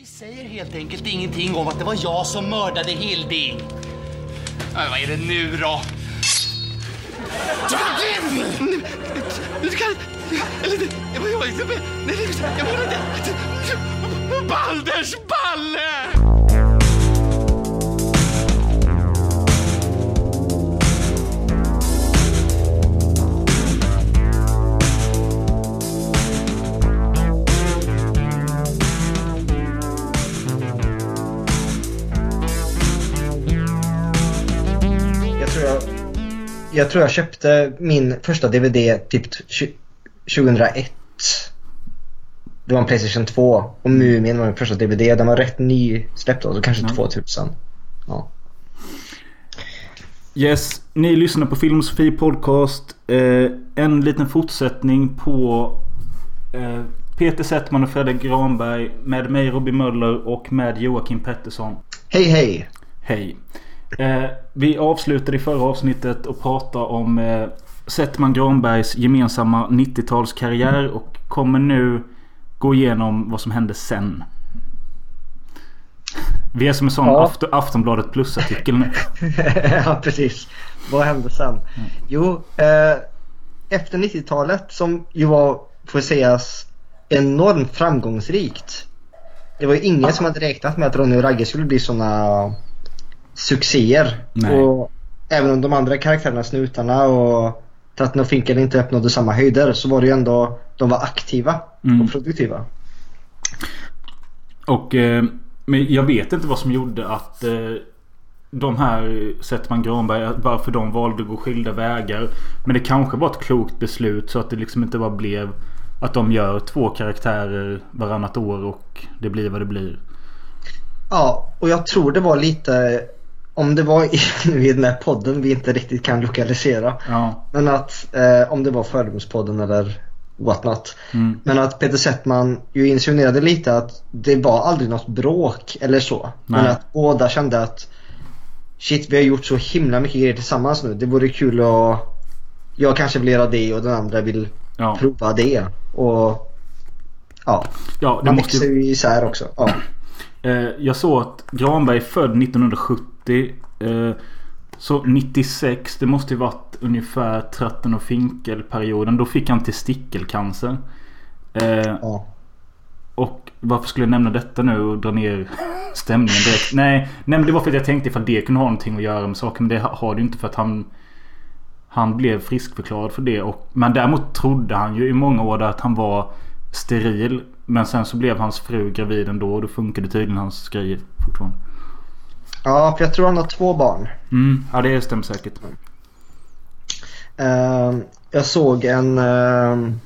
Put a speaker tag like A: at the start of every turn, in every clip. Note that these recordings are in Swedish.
A: Vi säger helt enkelt ingenting om att det var jag som mördade Hilding. Ja, vad är det nu då? Du kan... Eller... Jag var inte... Nej, jag menar inte... Balders balle!
B: Jag tror jag köpte min första DVD typ tj- 2001. Det var en Playstation 2 och Mumin var min första DVD. Den var rätt ny släppt då, så kanske 2000. Ja.
C: Yes, ni lyssnar på Filmosofi Podcast. Eh, en liten fortsättning på eh, Peter Settman och Fredrik Granberg med mig Robin Möller och med Joakim Pettersson.
B: Hej hej!
C: Hej. Eh, vi avslutade i förra avsnittet och pratade om eh, Settman Granbergs gemensamma 90-talskarriär och kommer nu gå igenom vad som hände sen. Vi är som en sån
B: Ja.
C: Aft- Aftonbladet plus-artikel nu.
B: ja, precis. Vad hände sen? Jo, eh, efter 90-talet som ju var, får sägas, enormt framgångsrikt. Det var ju ingen som hade räknat med att Ronny och Ragge skulle bli såna succéer.
C: Nej.
B: Och även om de andra karaktärerna, Snutarna och Tratten och Finken inte uppnådde samma höjder så var det ju ändå, de var aktiva
C: Mm.
B: och produktiva.
C: Och eh, men jag vet inte vad som gjorde att eh, de här Settman Granberg, varför de valde att gå skilda vägar. Men det kanske var ett klokt beslut så att det liksom inte bara blev att de gör två karaktärer varannat år och det blir vad det blir.
B: Ja, och jag tror det var lite, om det var i, i den här podden vi inte riktigt kan lokalisera.
C: Ja.
B: Men att, eh, om det var Fördomspodden eller whatnot.
C: Mm.
B: Men att Peter Settman ju insinuerade lite att det var aldrig något bråk eller så. Men
C: Nej.
B: att båda kände att shit vi har gjort så himla mycket grejer tillsammans nu. Det vore kul att jag kanske vill göra det och den andra vill
C: Ja.
B: prova det. Och ja,
C: ja, det
B: man
C: måste
B: växer
C: ju...
B: ju isär också. Ja.
C: Eh, jag såg att Granberg är född 1970. Eh, så 96, det måste ju varit ungefär Tratten och Finkel-perioden. Då fick han testikelcancer. Eh,
B: ja.
C: Och varför skulle jag nämna detta nu och dra ner stämningen direkt? Nej, nej men det var för att jag tänkte ifall det kunde ha någonting att göra med saken. Men det har det ju inte för att han... Han blev friskförklarad för det. Och, men däremot trodde han ju i många år att han var steril. Men sen så blev hans fru gravid ändå och då funkade tydligen hans grejer fortfarande.
B: Ja, för jag tror han har två barn.
C: Mm, ja det stämmer säkert.
B: Ehm, jag såg en... ehm,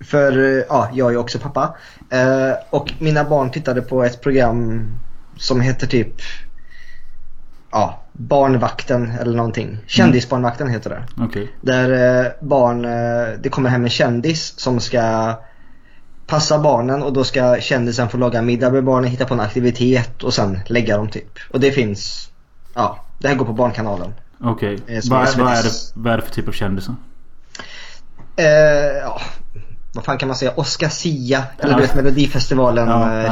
B: för ja, jag är också pappa. Eh, och mina barn tittade på ett program som heter typ... Ja, Barnvakten eller någonting. Kändisbarnvakten heter det.
C: Okej.
B: Där eh, barn... Eh, det kommer hem en kändis som ska passa barnen och då ska kändisen få laga middag med barnen, hitta på en aktivitet och sen lägga dem typ. Och det finns... Ja, det här går på Barnkanalen.
C: Okej.
B: Eh, som
C: Vad,
B: är
C: vad, är det, vad är det för typ av kändisar?
B: Eh, ja, vad fan kan man säga? Oscar Sia. Eller
C: Ja.
B: du vet Melodifestivalen
C: Ja,
B: eh. Eller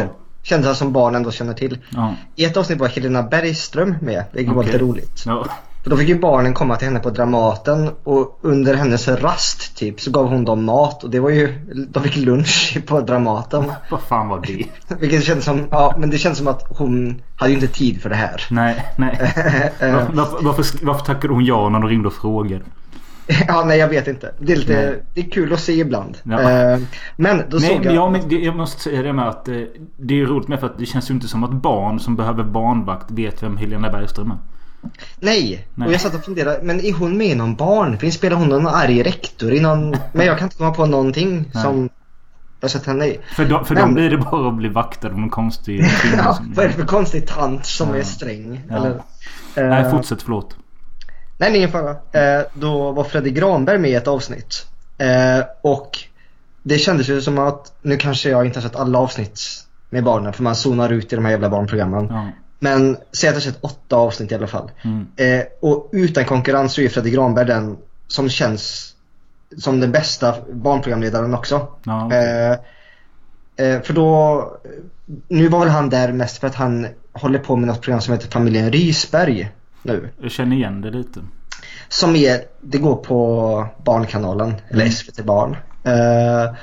C: Ja.
B: kändisar som barn ändå känner till. I ett avsnitt var Helena Bergström med. Det var
C: Okej.
B: lite roligt. För då fick ju barnen komma till henne på Dramaten och under hennes rast typ så gav hon dem mat och det var ju, de fick lunch på Dramaten.
C: Vad fan var det?
B: Vilket kändes som, ja men det känns som att hon hade ju inte tid för det här.
C: Nej, nej.
B: Eh,
C: Varför, varför, varför, tackade hon ja när de ringde och frågade?
B: ja nej jag vet inte. Det är lite,
C: Nej.
B: det är kul att se ibland.
C: Ja.
B: Eh, men då
C: Nej,
B: såg jag...
C: ja, men det, jag måste säga det med att eh, det är roligt med för att det känns ju inte som att barn som behöver barnvakt vet vem Helena Bergström är.
B: Nej.
C: Nej.
B: och jag satt och funderade, men är hon med i någon barnfilm? Spelar hon någon arg rektor i någon... Men jag kan inte komma på någonting
C: Nej.
B: som jag sett henne i.
C: För, dem, för
B: Men-
C: dem blir det bara att bli vaktad av någon konstig
B: Ja,
C: som...
B: vad är det för konstig tant som
C: Ja.
B: är sträng?
C: Ja.
B: Eller,
C: Nej,
B: Eh,
C: fortsätt förlåt.
B: Nej, ingen fara. Eh, då var Fredrik Granberg med i ett avsnitt. Eh, och det kändes ju som att, nu kanske jag inte har sett alla avsnitt med barnen för man zonar ut i de här jävla barnprogrammen.
C: Ja.
B: Men säg att jag sett åtta avsnitt i alla fall.
C: Mm.
B: Eh, och utan konkurrens så är Fredrik Granberg den som känns som den bästa barnprogramledaren också.
C: Ja, okej.
B: Eh, Eh, för då, nu var väl han där mest för att han håller på med något program som heter Familjen Rysberg nu.
C: Jag känner igen det lite.
B: Som är, det går på Barnkanalen, eller
C: Mm.
B: SVT Barn. Eh,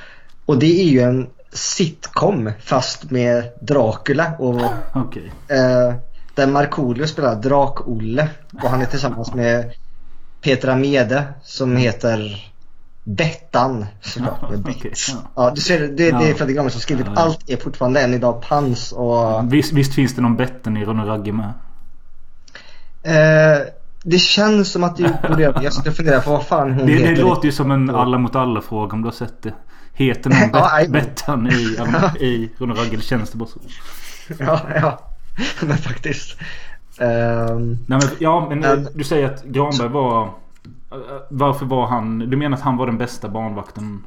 B: och det är ju en sitcom fast med Dracula och
C: Okej.
B: eh, där Markoolio spelar Drak-Olle och han är tillsammans med Petra Mede som heter Bettan såklart.
C: Ja, okej, ja.
B: Ja, du ser, det, det
C: Ja.
B: är Fredrik som skrivit. Allt är fortfarande än idag pans och
C: Visst, visst finns det någon Betten i Ronny Ragge med?
B: eh, det känns som att det borde göra det. Jag ska fundera på vad fan hon
C: Det,
B: heter.
C: det låter ju som en alla mot alla fråga om du har sett det. Heter någon
B: Ja.
C: Bettan i, i det bara så.
B: Ja, ja. Men faktiskt. Ehm,
C: Nej, men, ja, men
B: Men-
C: du säger att Granberg var... eh, Varför var han... Du menar att han var den bästa barnvakten?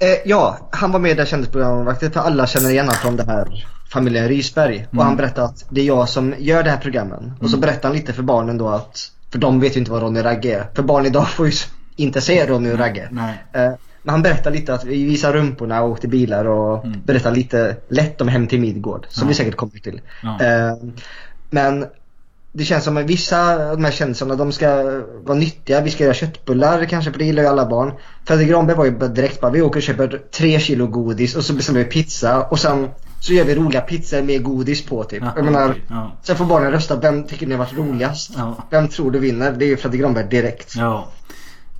B: Eh, ja, han var med i det kändisprogrammet för alla känner igen honom från det här familjen Rysberg. Och
C: Mm.
B: han berättade att det är jag som gör det här programmen. Och så berättade han lite för barnen då att, för de vet ju inte vad Ronny Ragge är. För barn idag får ju inte se Ronny och Ragge.
C: Nej.
B: Eh, han berättade lite att vi visade rumporna och åkte bilar och
C: Mm.
B: berättade lite lätt om Hem till Midgård. Som
C: Ja.
B: vi säkert kommer till.
C: Ja.
B: Eh, men det känns som att vissa av de här kändisarna de ska vara nyttiga. Vi ska göra köttbullar kanske för det gillar ju alla barn. Fredrik Granberg var ju direkt bara vi åker och köper tre kilo godis och så beställer vi pizza och sen så gör vi roliga pizzor med godis på typ.
C: Ja,
B: Jag menar,
C: ja.
B: Sen får barnen rösta. Vem tycker ni har varit roligast?
C: Ja.
B: Vem tror du vinner? Det är ju Fredrik Granberg direkt.
C: Ja.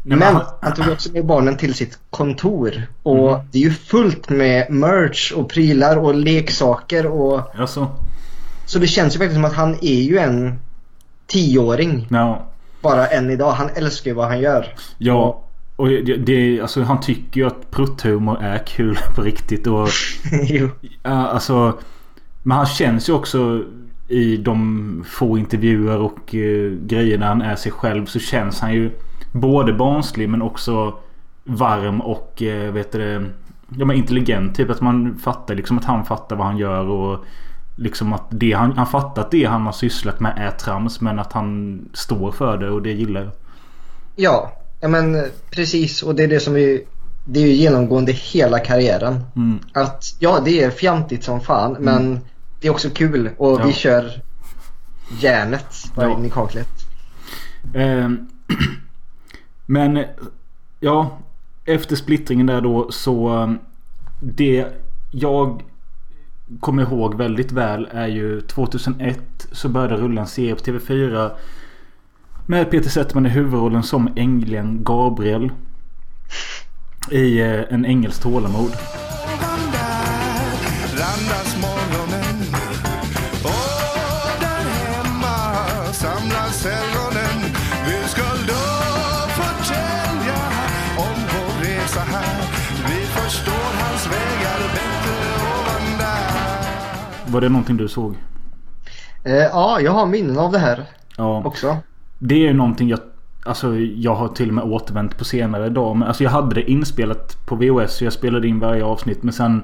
B: Men
C: han-
B: tog också med barnen till sitt kontor. Och
C: Mm.
B: det är ju fullt med merch och prylar och leksaker och
C: Alltså,
B: så det känns ju faktiskt som att han är ju en tioåring
C: ja.
B: bara än idag. Han älskar ju vad han gör.
C: Ja. Och det, det, alltså, han tycker ju att prutthumor är kul på riktigt. Och
B: jo.
C: Ja, alltså, men han känns ju också i de få intervjuer och uh, grejer när han är sig själv så känns han ju både barnslig men också varm och uh, vet du ja, men intelligent. Typ att man fattar liksom att han fattar vad han gör och liksom att det han, han fattar att det han har sysslat med är trams men att han står för det och det gillar jag.
B: Ja, ja men eh, precis. Och det är det som vi... Det är ju genomgående hela karriären.
C: Mm.
B: Att ja, det är fjantigt som fan men det är också kul och
C: Ja.
B: vi kör järnet
C: Ja.
B: in i kaklet.
C: Ehm, Men ja, efter splittringen där då så um, det jag kommer ihåg väldigt väl är ju 2001 så började rulla en serie på TV4 med Peter Settman i huvudrollen som änglingen Gabriel i eh, En ängels tålamod.
D: Randa, randa.
C: Var det någonting du såg?
B: Eh, ja, jag har minnen av det här
C: Ja.
B: också.
C: Det är ju någonting jag Alltså jag har till och med återvänt på senare dag. Men alltså jag hade det inspelat på VHS. Så jag spelade in varje avsnitt. Men sen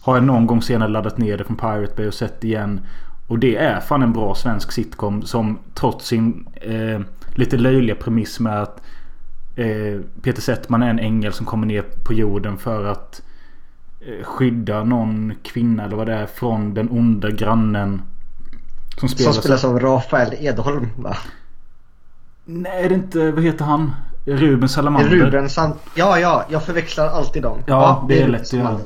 C: har jag någon gång senare laddat ner det från Pirate Bay och sett det igen. Och det är fan en bra svensk sitcom. Som trots sin eh, lite löjliga premiss med att eh, Peter Settman är en ängel som kommer ner på jorden för att skydda någon kvinna eller vad det är från den onda grannen. Som
B: Som
C: spelas,
B: spelas av Rafael Edholm va?
C: Nej, är det inte... Vad heter han? Ruben Salamander?
B: Ruben Sand... Ja, ja, jag förväxlar alltid dem.
C: Ja, det är
B: Ruben
C: lätt att göra.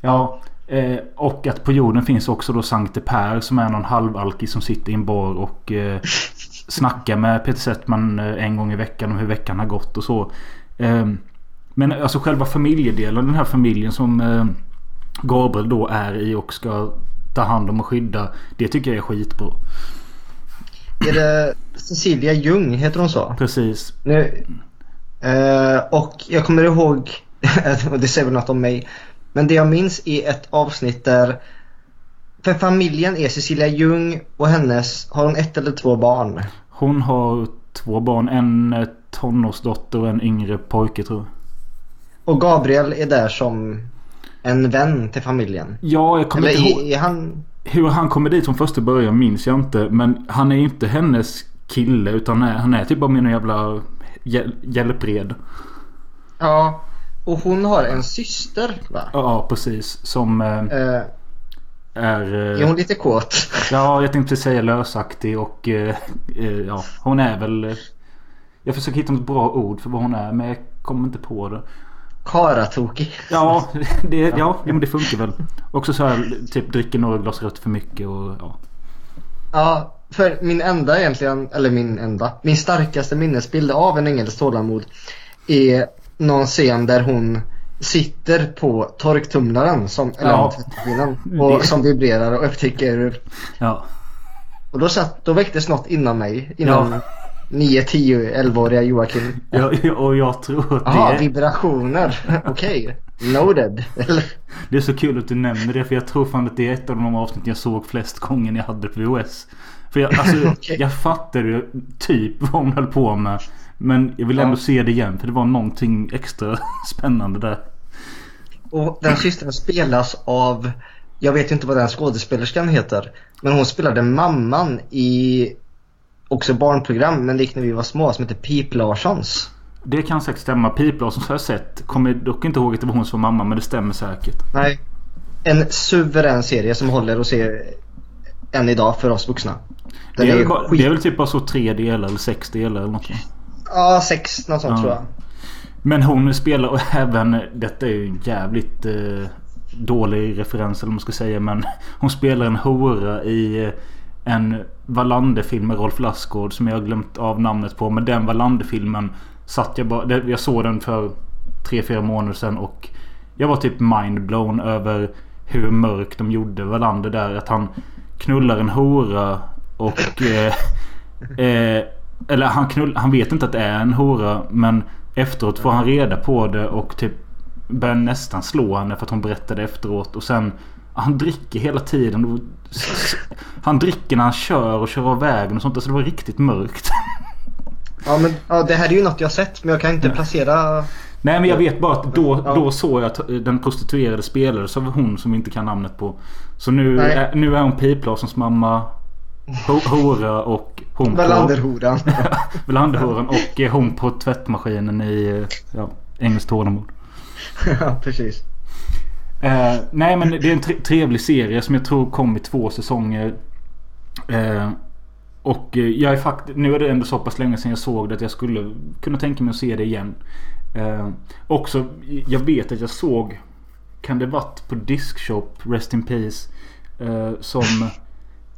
C: Ja. Eh, och att på jorden finns också då Sankte Per som är någon halvalkis som sitter i en bar och eh, snackar med Peter Settman eh, en gång i veckan om hur veckan har gått och så. Eh, men alltså själva familjedelen, den här familjen som eh, Gabriel då är i och ska ta hand om och skydda. Det tycker jag är skitbra.
B: Är det Cecilia Ljung, heter hon så?
C: Precis.
B: Nu, eh, och jag kommer ihåg, och det säger väl något om mig, men det jag minns är ett avsnitt där för familjen är Cecilia Ljung och hennes, har hon ett eller två barn?
C: Hon har två barn. En tonårsdotter och en yngre pojke tror jag.
B: Och Gabriel är där som en vän till familjen.
C: Ja, jag kommer
B: Eller
C: inte ihåg.
B: är, är han...
C: Hur han kommer dit från första början minns jag inte. Men han är inte hennes kille. Utan han är, han är typ bara min jävla hjäl- hjälpred.
B: Ja, Och hon har en syster va?
C: Ja, precis. Som eh,
B: Eh,
C: är...
B: är
C: Eh,
B: hon lite kåt?
C: ja, jag tänkte säga lösaktig och... Eh, eh, ja, hon är väl... Jag försöker hitta något bra ord för vad hon är, men jag kommer inte på det.
B: Karatokig.
C: Ja, det, ja, ja men det funkar väl. Också så här, typ dricker några glas rött för mycket och ja.
B: Ja, för min enda egentligen, eller min enda, min starkaste minnesbild av en ängels tålamod är någon scen där hon sitter på torktumlaren som, eller
C: Ja.
B: tvättmaskinen och som vibrerar och upptäcker
C: Ja,
B: och då, satt, då väcktes något inom mig, inom
C: Ja.
B: 9, 10, 11-åriga Joakim.
C: ja och jag tror att det,
B: vibrationer. Okej. Loaded. Eller?
C: det är så kul att du nämner det för jag tror fan att det är ett av de avsnitt jag såg flest gånger när jag hade på VHS. För jag, alltså,
B: Okej.
C: jag fattade ju typ vad hon höll på med. Men jag vill ändå
B: Ja.
C: se det igen för det var någonting extra spännande där.
B: Och den systern spelas av, jag vet inte vad den skådespelerskan heter, men hon spelade mamman i också barnprogram, men lik när vi var små, som heter Pip Larssons.
C: Det kan säkert stämma. Pip Larsson har jag sett. Kommer dock inte ihåg att det var hon som var mamma men det stämmer säkert.
B: Nej. En suverän serie som håller att se än idag för oss vuxna. Den
C: Det är,
B: är,
C: bara,
B: skit...
C: det är väl typ bara så tre delar eller sex delar eller något.
B: Ja, sex, något sånt
C: Ja.
B: tror jag.
C: Men hon spelar och även Detta är ju jävligt eh, dålig referens eller vad man ska säga men Hon spelar en hora i eh, en Wallander-film med Rolf Lassgård som jag har glömt av namnet på. Men den Wallander-filmen satt jag bara... Jag såg den för tre fyra månader sedan och jag var typ mindblown över hur mörk de gjorde Wallander där. Att han knullar en hora och... Eh, eh, eller han, knull, han vet inte att det är en hora men efteråt får han reda på det och typ börjar nästan slå henne för att hon berättade efteråt. Och sen han dricker hela tiden. Han dricker när han kör och kör av vägen och sånt. Alltså det var riktigt mörkt.
B: Ja, men ja, det här är ju något jag sett, men jag kan inte placera...
C: Nej men jag vet bara att då,
B: Ja.
C: då såg jag att den prostituerade spelades av hon som vi inte kan namnet på. Så nu, är, nu är hon Pip Larssons mamma. Ho- Hora och hon på...
B: Wallanderhoran.
C: Wallanderhoran och eh, hon på tvättmaskinen i eh, ja, Engelskt tålamod.
B: ja, precis.
C: Eh, nej men det är en tre- trevlig serie som jag tror kom i två säsonger. Eh, och eh, jag är faktiskt... Nu är det ändå så pass länge sedan jag såg det att jag skulle kunna tänka mig att se det igen. Eh, också, jag vet att jag såg... Kan det varit på Diskshop, Rest in Peace. Eh, som...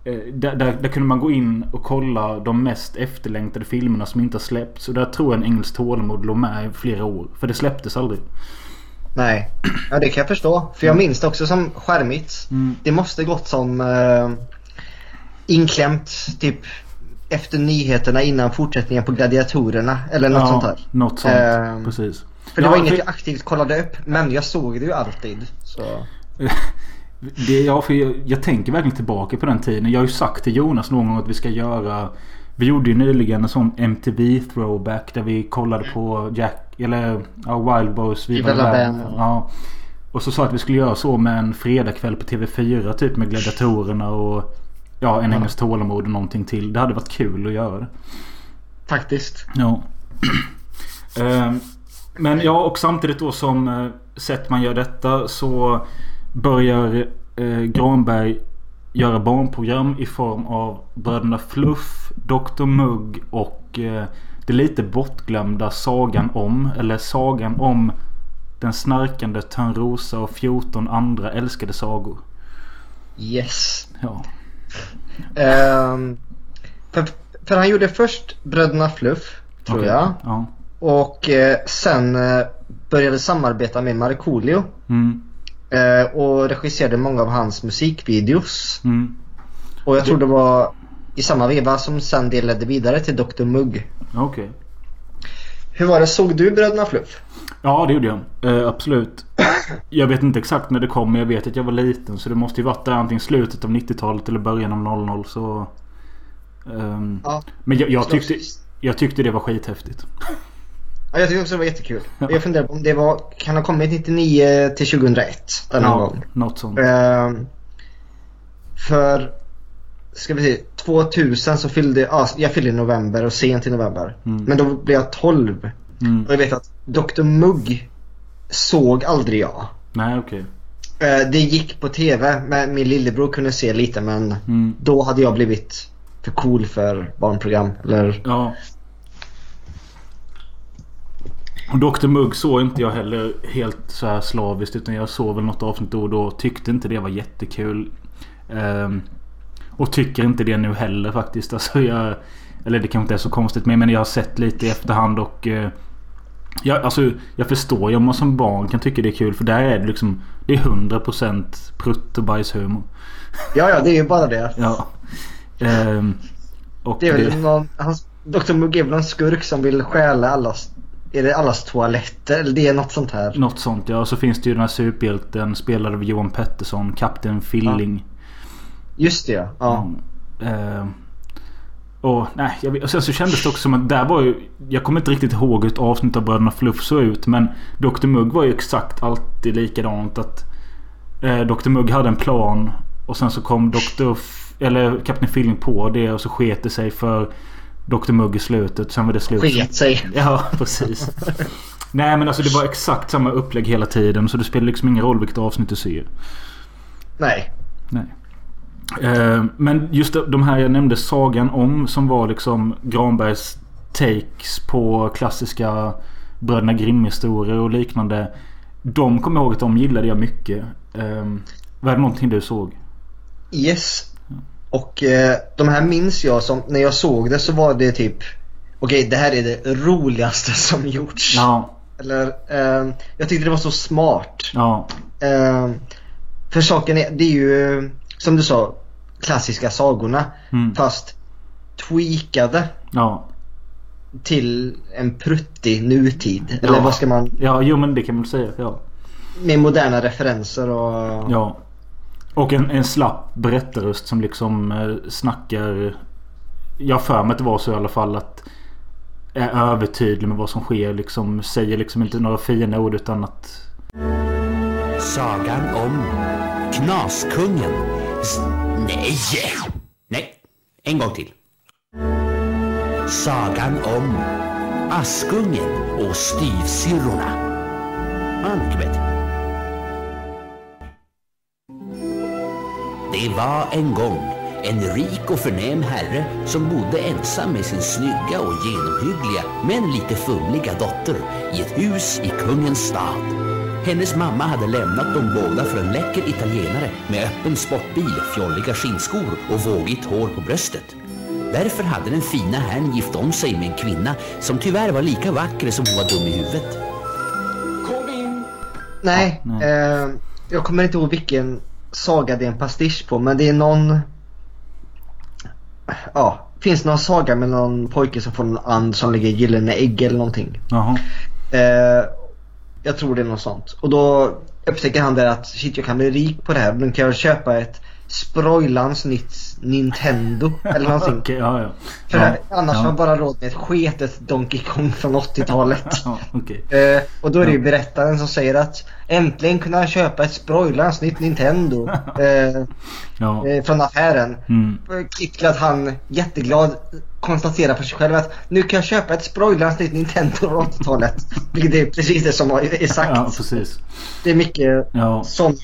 C: Eh, där, där, där kunde man gå in och kolla de mest efterlängtade filmerna som inte har släppts. Och där tror jag en engelsk tålamod låg med i flera år. För det släpptes aldrig.
B: Nej, ja det kan jag förstå. För jag minns det också som skärmigt.
C: Mm.
B: Det måste gått som eh, inklämt typ efter nyheterna innan fortsättningen på Gladiatorerna eller något sånt där.
C: Något sånt.
B: Ehm,
C: Precis.
B: För det
C: Ja,
B: var inget
C: för-
B: jag aktivt kollade upp men jag såg det ju alltid. Så.
C: Det, ja, för jag, jag tänker verkligen tillbaka på den tiden. Jag har ju sagt till Jonas någon gång att vi ska göra... Vi gjorde ju nyligen en sån MTV throwback där vi kollade på Jack... Eller ja, Wild Boys.
B: Viva la Band.
C: Ja. Och så sa att vi skulle göra så med en fredagkväll på TV4 typ med gladiatorerna och... Ja, en
B: Ja.
C: engelsk tålamod och någonting till. Det hade varit kul att göra det.
B: Faktiskt.
C: Ja. Ehm, Men ja, och samtidigt då som eh, Settman gör detta så börjar eh, Granberg göra barnprogram i form av Bröderna Fluff, Dr Mugg och eh, det lite bortglömda Sagan om, eller Sagan om den snarkande Törnrosa och 14 andra älskade sagor.
B: Yes.
C: Ja.
B: Ehm, för, för han gjorde först Bröderna Fluff, tror
C: Okej.
B: jag.
C: Ja.
B: Och eh, sen eh, började samarbeta med Markoolio.
C: Mm.
B: Eh, och regisserade många av hans musikvideos.
C: Mm.
B: Och jag tror det var i samma veva som sen det ledde vidare till Dr Mugg.
C: Okej.
B: Hur var det? Såg du Bröderna Fluff?
C: Ja det gjorde jag. Eh, absolut. Jag vet inte exakt när det kom men jag vet att jag var liten. Så det måste ju varit där antingen slutet av 90-talet eller början av 00 så... ehm,
B: Ja.
C: Men jag, jag, tyckte, jag tyckte det var skithäftigt.
B: Ja, jag tyckte också det var jättekul.
C: Ja.
B: Jag funderar på om det var, kan ha kommit 99 till 2001 den
C: Ja,
B: gången.
C: något sånt.
B: Ehm, för, ska vi se, 2000 så fyllde, ja, jag fyllde i november och sent i november.
C: Mm.
B: Men då blev jag 12.
C: Mm.
B: Och jag vet att Dr Mugg såg aldrig jag.
C: Nej, okej.
B: Eh, Det gick på TV, men min lillebror kunde se lite men
C: Mm.
B: då hade jag blivit för cool för barnprogram. Eller
C: Ja. Och Dr Mugg såg inte jag heller helt så här slaviskt. Utan jag såg väl något avsnitt då och då. Tyckte inte det var jättekul. Ehm, och tycker inte det nu heller faktiskt. Alltså jag, eller det kanske inte är så konstigt. Men, men jag har sett lite i efterhand och... Eh, jag, alltså, jag förstår ju om man som barn kan tycka det är kul. För där är det liksom... Det är 100% prutt och bajshumor.
B: Ja, ja, det är ju bara det.
C: Ja. Ehm,
B: Det är väl någon, hans, Dr. Väl en skurk som vill stjäla allas, är det allas toaletter? Eller det är något sånt här.
C: Något sånt ja. Och så finns det ju den här superhjälten spelad av Johan Pettersson. Kapten Filling.
B: Just det ja. ja.
C: Eh, och nej, jag, och sen så kändes det också som att där var ju... Jag kommer inte riktigt ihåg hur ett avsnitt av Bröderna Fluff såg ut. Men Dr Mugg var ju exakt alltid likadant. Att eh, Dr Mugg hade en plan. Och sen så kom Dr... Eller Kapten Filling på det och så sket det sig för Dr Mugg i slutet. Sen var det slut.
B: Sket sig.
C: Ja, precis. Nej men alltså det var exakt samma upplägg hela tiden. Så det spelar liksom ingen roll vilket avsnitt du ser.
B: Nej.
C: Nej. Eh, men just de- här jag nämnde Sagan om som var liksom Granbergs takes på klassiska Bröderna Grimm-historier och liknande. De kommer jag ihåg att de gillade jag mycket. Eh, var det någonting du såg?
B: Yes. Och eh, de här minns jag som, när jag såg det så var det typ Okej, det här är det roligaste som gjorts.
C: Ja.
B: Eller, eh, jag tyckte det var så smart.
C: Ja.
B: Eh, för saken är, det är ju som du sa, klassiska sagorna.
C: Mm.
B: Fast tweakade
C: Ja.
B: till en pruttig nutid. Eller
C: Ja.
B: vad ska man,
C: Ja, jo men det kan man väl säga. Ja.
B: med moderna referenser och...
C: Ja. Och en, en slapp berättarröst som liksom eh, snackar... Jag för mig att det var så i alla fall att... Är övertydlig med vad som sker. Liksom säger liksom inte några fina ord utan att...
E: Sagan om Knaskungen. Nej! Nej, en gång till. Sagan om Askungen och styvsyrrorna. Ja. Det var en gång en rik och förnäm herre som bodde ensam med sin snygga och genomhyggliga men lite fumliga dotter i ett hus i kungens stad. Hennes mamma hade lämnat dem båda för en läcker italienare med öppen sportbil, fjolliga skinnskor och vågigt hår på bröstet. Därför hade den fina herrn gift om sig med en kvinna som tyvärr var lika vacker som hon var dum i huvudet.
B: Nej, Eh, jag kommer inte ihåg vilken saga det är en pastisch på men det är någon... Ja, finns någon saga med någon pojke som får någon and som ligger i gyllene ägg eller någonting.
C: Jaha.
B: Eh, jag tror det är något sånt. Och då upptäcker han där att shit jag kan bli rik på det här. Men kan jag köpa ett Sproilans Nintendo eller någonting.
C: Okej, ja, ja.
B: För
C: ja.
B: annars har
C: ja.
B: jag bara råd med ett sketet Donkey Kong från 80-talet.
C: Ja, okej.
B: Eh, och då är det ju berättaren som säger att äntligen kunna han köpa ett Sproilans nytt Nintendo eh,
C: Ja.
B: eh, från affären.
C: Mm.
B: Klipp till att han jätteglad konstaterar för sig själv att nu kan jag köpa ett Sproilans nytt Nintendo från 80-talet. Vilket är precis det som är sagt.
C: Ja, precis.
B: Det är mycket
C: Ja.
B: sånt.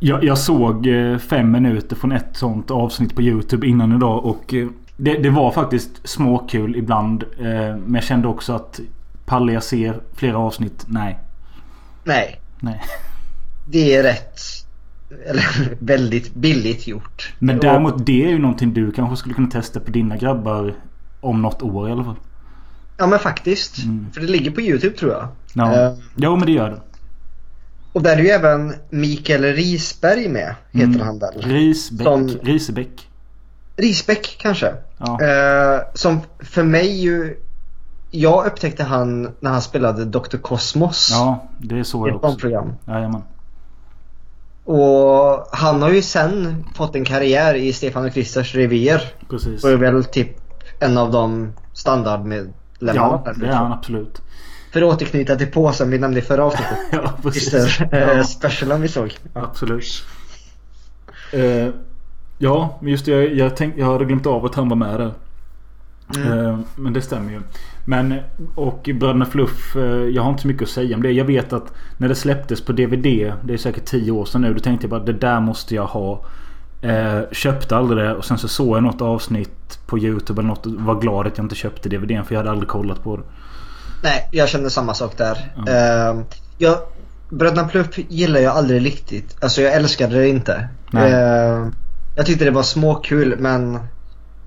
C: Jag, jag såg eh, fem minuter från ett sånt avsnitt på Youtube innan idag och eh, det, det var faktiskt småkul ibland. Eh, men jag kände också att pallar jag se flera avsnitt? Nej.
B: nej,
C: Nej.
B: det är rätt eller väldigt billigt gjort.
C: Men däremot det är ju någonting du kanske skulle kunna testa på dina grabbar om något år i alla fall.
B: Ja men faktiskt. För det ligger på Youtube tror jag.
C: Mm. Ja,
B: Eh,
C: jo men det gör det.
B: Och där är ju även Mikael Risberg med. Heter
C: Mm.
B: han väl?
C: Risbäck.
B: Som-
C: Risebäck.
B: Risbäck kanske.
C: Ja.
B: Eh, som för mig ju... Jag upptäckte han när han spelade Dr. Cosmos.
C: Ja, det
B: I
C: jag
B: ett
C: också.
B: barnprogram.
C: Jajamän.
B: Och han har ju sen fått en karriär i Stefan och Kristers revyer.
C: Precis.
B: Och är väl typ en av de standardmedlemmarna.
C: Ja, det är han absolut.
B: För att återknyta till påsen vi nämnde i förra avsnittet.
C: Ja, precis.
B: Eh,
C: Ja.
B: specialen vi såg. Ja.
C: Absolut. Eh, ja, men just det. Jag, jag, tänk, jag hade glömt av att han var med där. Eh, Men det stämmer ju. Men och Bröderna Fluff. eh, Jag har inte så mycket att säga om det. Jag vet att när det släpptes på DVD. Det är säkert 10 år sedan nu. Då tänkte jag bara det där måste jag ha. Eh, köpte aldrig det och sen så såg jag något avsnitt på YouTube eller något och var glad att jag inte köpte DVDn för jag hade aldrig kollat på det.
B: Nej, jag kände samma sak där. Uh, jag, Bröderna Plupp gillar jag aldrig riktigt. Alltså jag älskade det inte. Eh, jag tyckte det var småkul men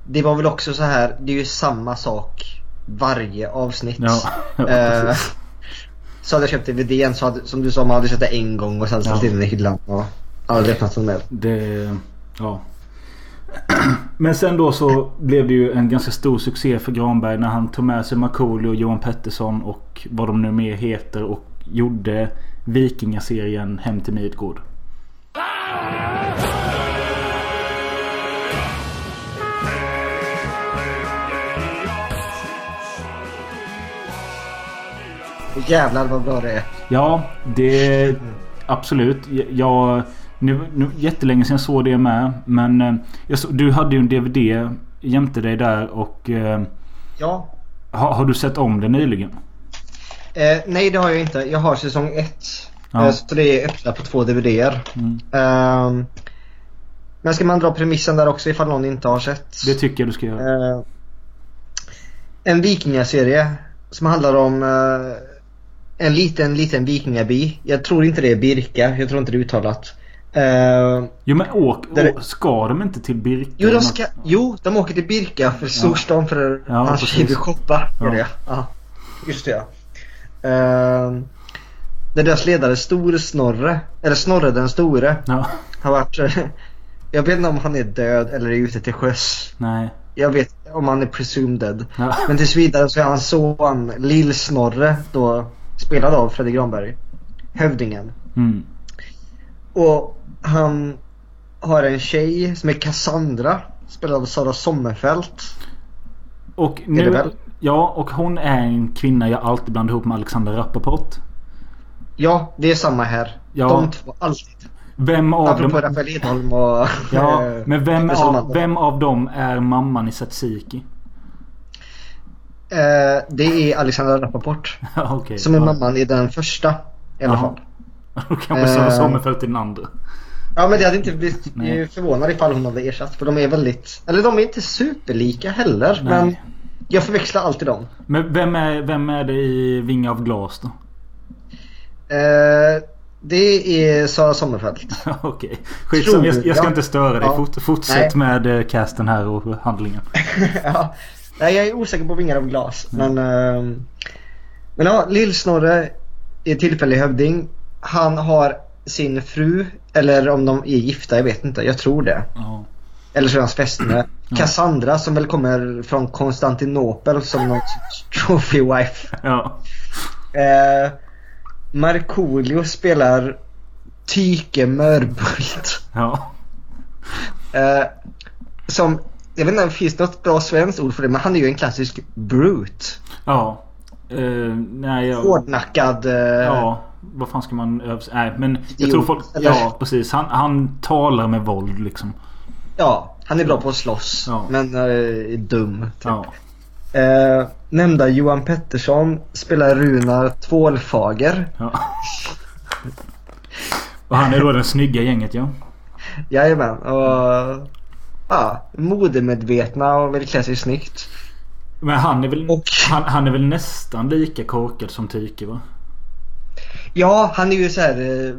B: det var väl också så här. det är ju samma sak varje avsnitt.
C: Ja, precis.
B: så hade jag köpt DVDn så hade, som du sa, man hade köpt det en gång och sen ställt
C: Ja.
B: in den i hyllan och aldrig öppnat den mer.
C: Det... Ja. Men sen då så blev det ju en ganska stor succé för Granberg när han tog med sig Markoolio och Johan Pettersson och vad de nu mer heter och gjorde Vikingaserien Hem till Midgård.
B: Jävlar vad bra det är.
C: Ja, det... Absolut. Jag... Nu, nu, jättelänge sedan jag såg det med. Men eh, jag så, du hade ju en DVD jämte dig där och... Eh,
B: Ja.
C: har, har du sett om det nyligen?
B: Eh, nej det har jag inte. Jag har säsong 1.
C: Ja.
B: Eh, så det är öppna på två DVDer.
C: Mm.
B: Ehm, men ska man dra premissen där också ifall någon inte har sett?
C: Det tycker jag du ska göra.
B: Eh, en vikingaserie som handlar om eh, en liten, liten vikingaby. Jag tror inte det är Birka. Jag tror inte det är uttalat. Eh,
C: Jo men åk,
B: Där-
C: åk ska de inte till Birka?
B: jo, de ska, jo, de åker till Birka för storstan för
C: Ja,
B: hans tjej vill shoppa.
C: Ja.
B: Ja. Just det ja. Uh, där deras ledare Store Snorre, eller Snorre den store,
C: Ja.
B: har varit... jag vet inte om han är död eller är ute till sjöss.
C: Nej.
B: Jag vet om han är presumed dead.
C: Ja.
B: Men tills vidare så är hans son Lill-Snorre då spelad av Fredrik Granberg. Hövdingen.
C: Mm.
B: Och han har en tjej som är Cassandra. Spelad av Sara Sommerfeld.
C: Och
B: Är
C: nu...
B: det väl?
C: Ja, och hon är en kvinna jag alltid blandar ihop med Alexander Rappaport.
B: Ja, det är samma här.
C: Ja.
B: De två, alltid.
C: Vem av
B: Apropå
C: dem...
B: Rafael Edholm och...
C: Ja,
B: eh,
C: men vem av, vem av dem är mamman i Tsatsiki?
B: Eh, det är Alexandra Rappaport.
C: Okej.
B: Som är
C: ja.
B: mamman i den första. I alla fall.
C: Då kanske Sara
B: Eh.
C: Sommerfeld i den andra.
B: Ja men det hade inte blivit
C: Nej.
B: Förvånad ifall hon hade ersatt. För de är väldigt... Eller de är inte superlika heller.
C: Nej.
B: Men jag förväxlar alltid dem.
C: Men vem är, vem är det i Vinga av glas då?
B: Eh, det är Sara Sommerfeld.
C: Okej. Skitsamma, jag, jag ska
B: Ja.
C: inte störa dig.
B: Ja.
C: Fort, fortsätt
B: Nej.
C: med eh, casten här och handlingen.
B: ja. Nej, jag är osäker på vingar av glas. Men, ehm, men ja, Lill-Snorre är tillfällig hövding. Han har sin fru, eller om de är gifta, jag vet inte. Jag tror det.
C: Ja.
B: Eller så är hans fästmö. Cassandra som väl kommer från Konstantinopel som någon trophy wife.
C: Ja.
B: Eh, Markoolio spelar Tyke Mörbult.
C: Ja.
B: Eh, som, jag vet inte om det finns något bra svenskt ord för det, men han är ju en klassisk brute.
C: Ja. Eh, nej, jag...
B: Hårdnackad. eh,
C: Ja. Vad fan ska man övs- Nej men jag tror folk...
B: eller?
C: Ja precis. Han, han talar med våld liksom.
B: ja, han är bra på att slåss.
C: Ja.
B: Men eh, är dum. Typ.
C: Ja.
B: Eh, nämnda Johan Pettersson spelar Runar Tvålfager.
C: ja. Och han är då den snygga gänget ja.
B: Jajamän. Och ja, modemedvetna och vill klä sig snyggt.
C: Men han är väl...
B: Och-
C: Han, han är väl nästan lika korkad som Tyke va?
B: Ja, han är ju så här eh,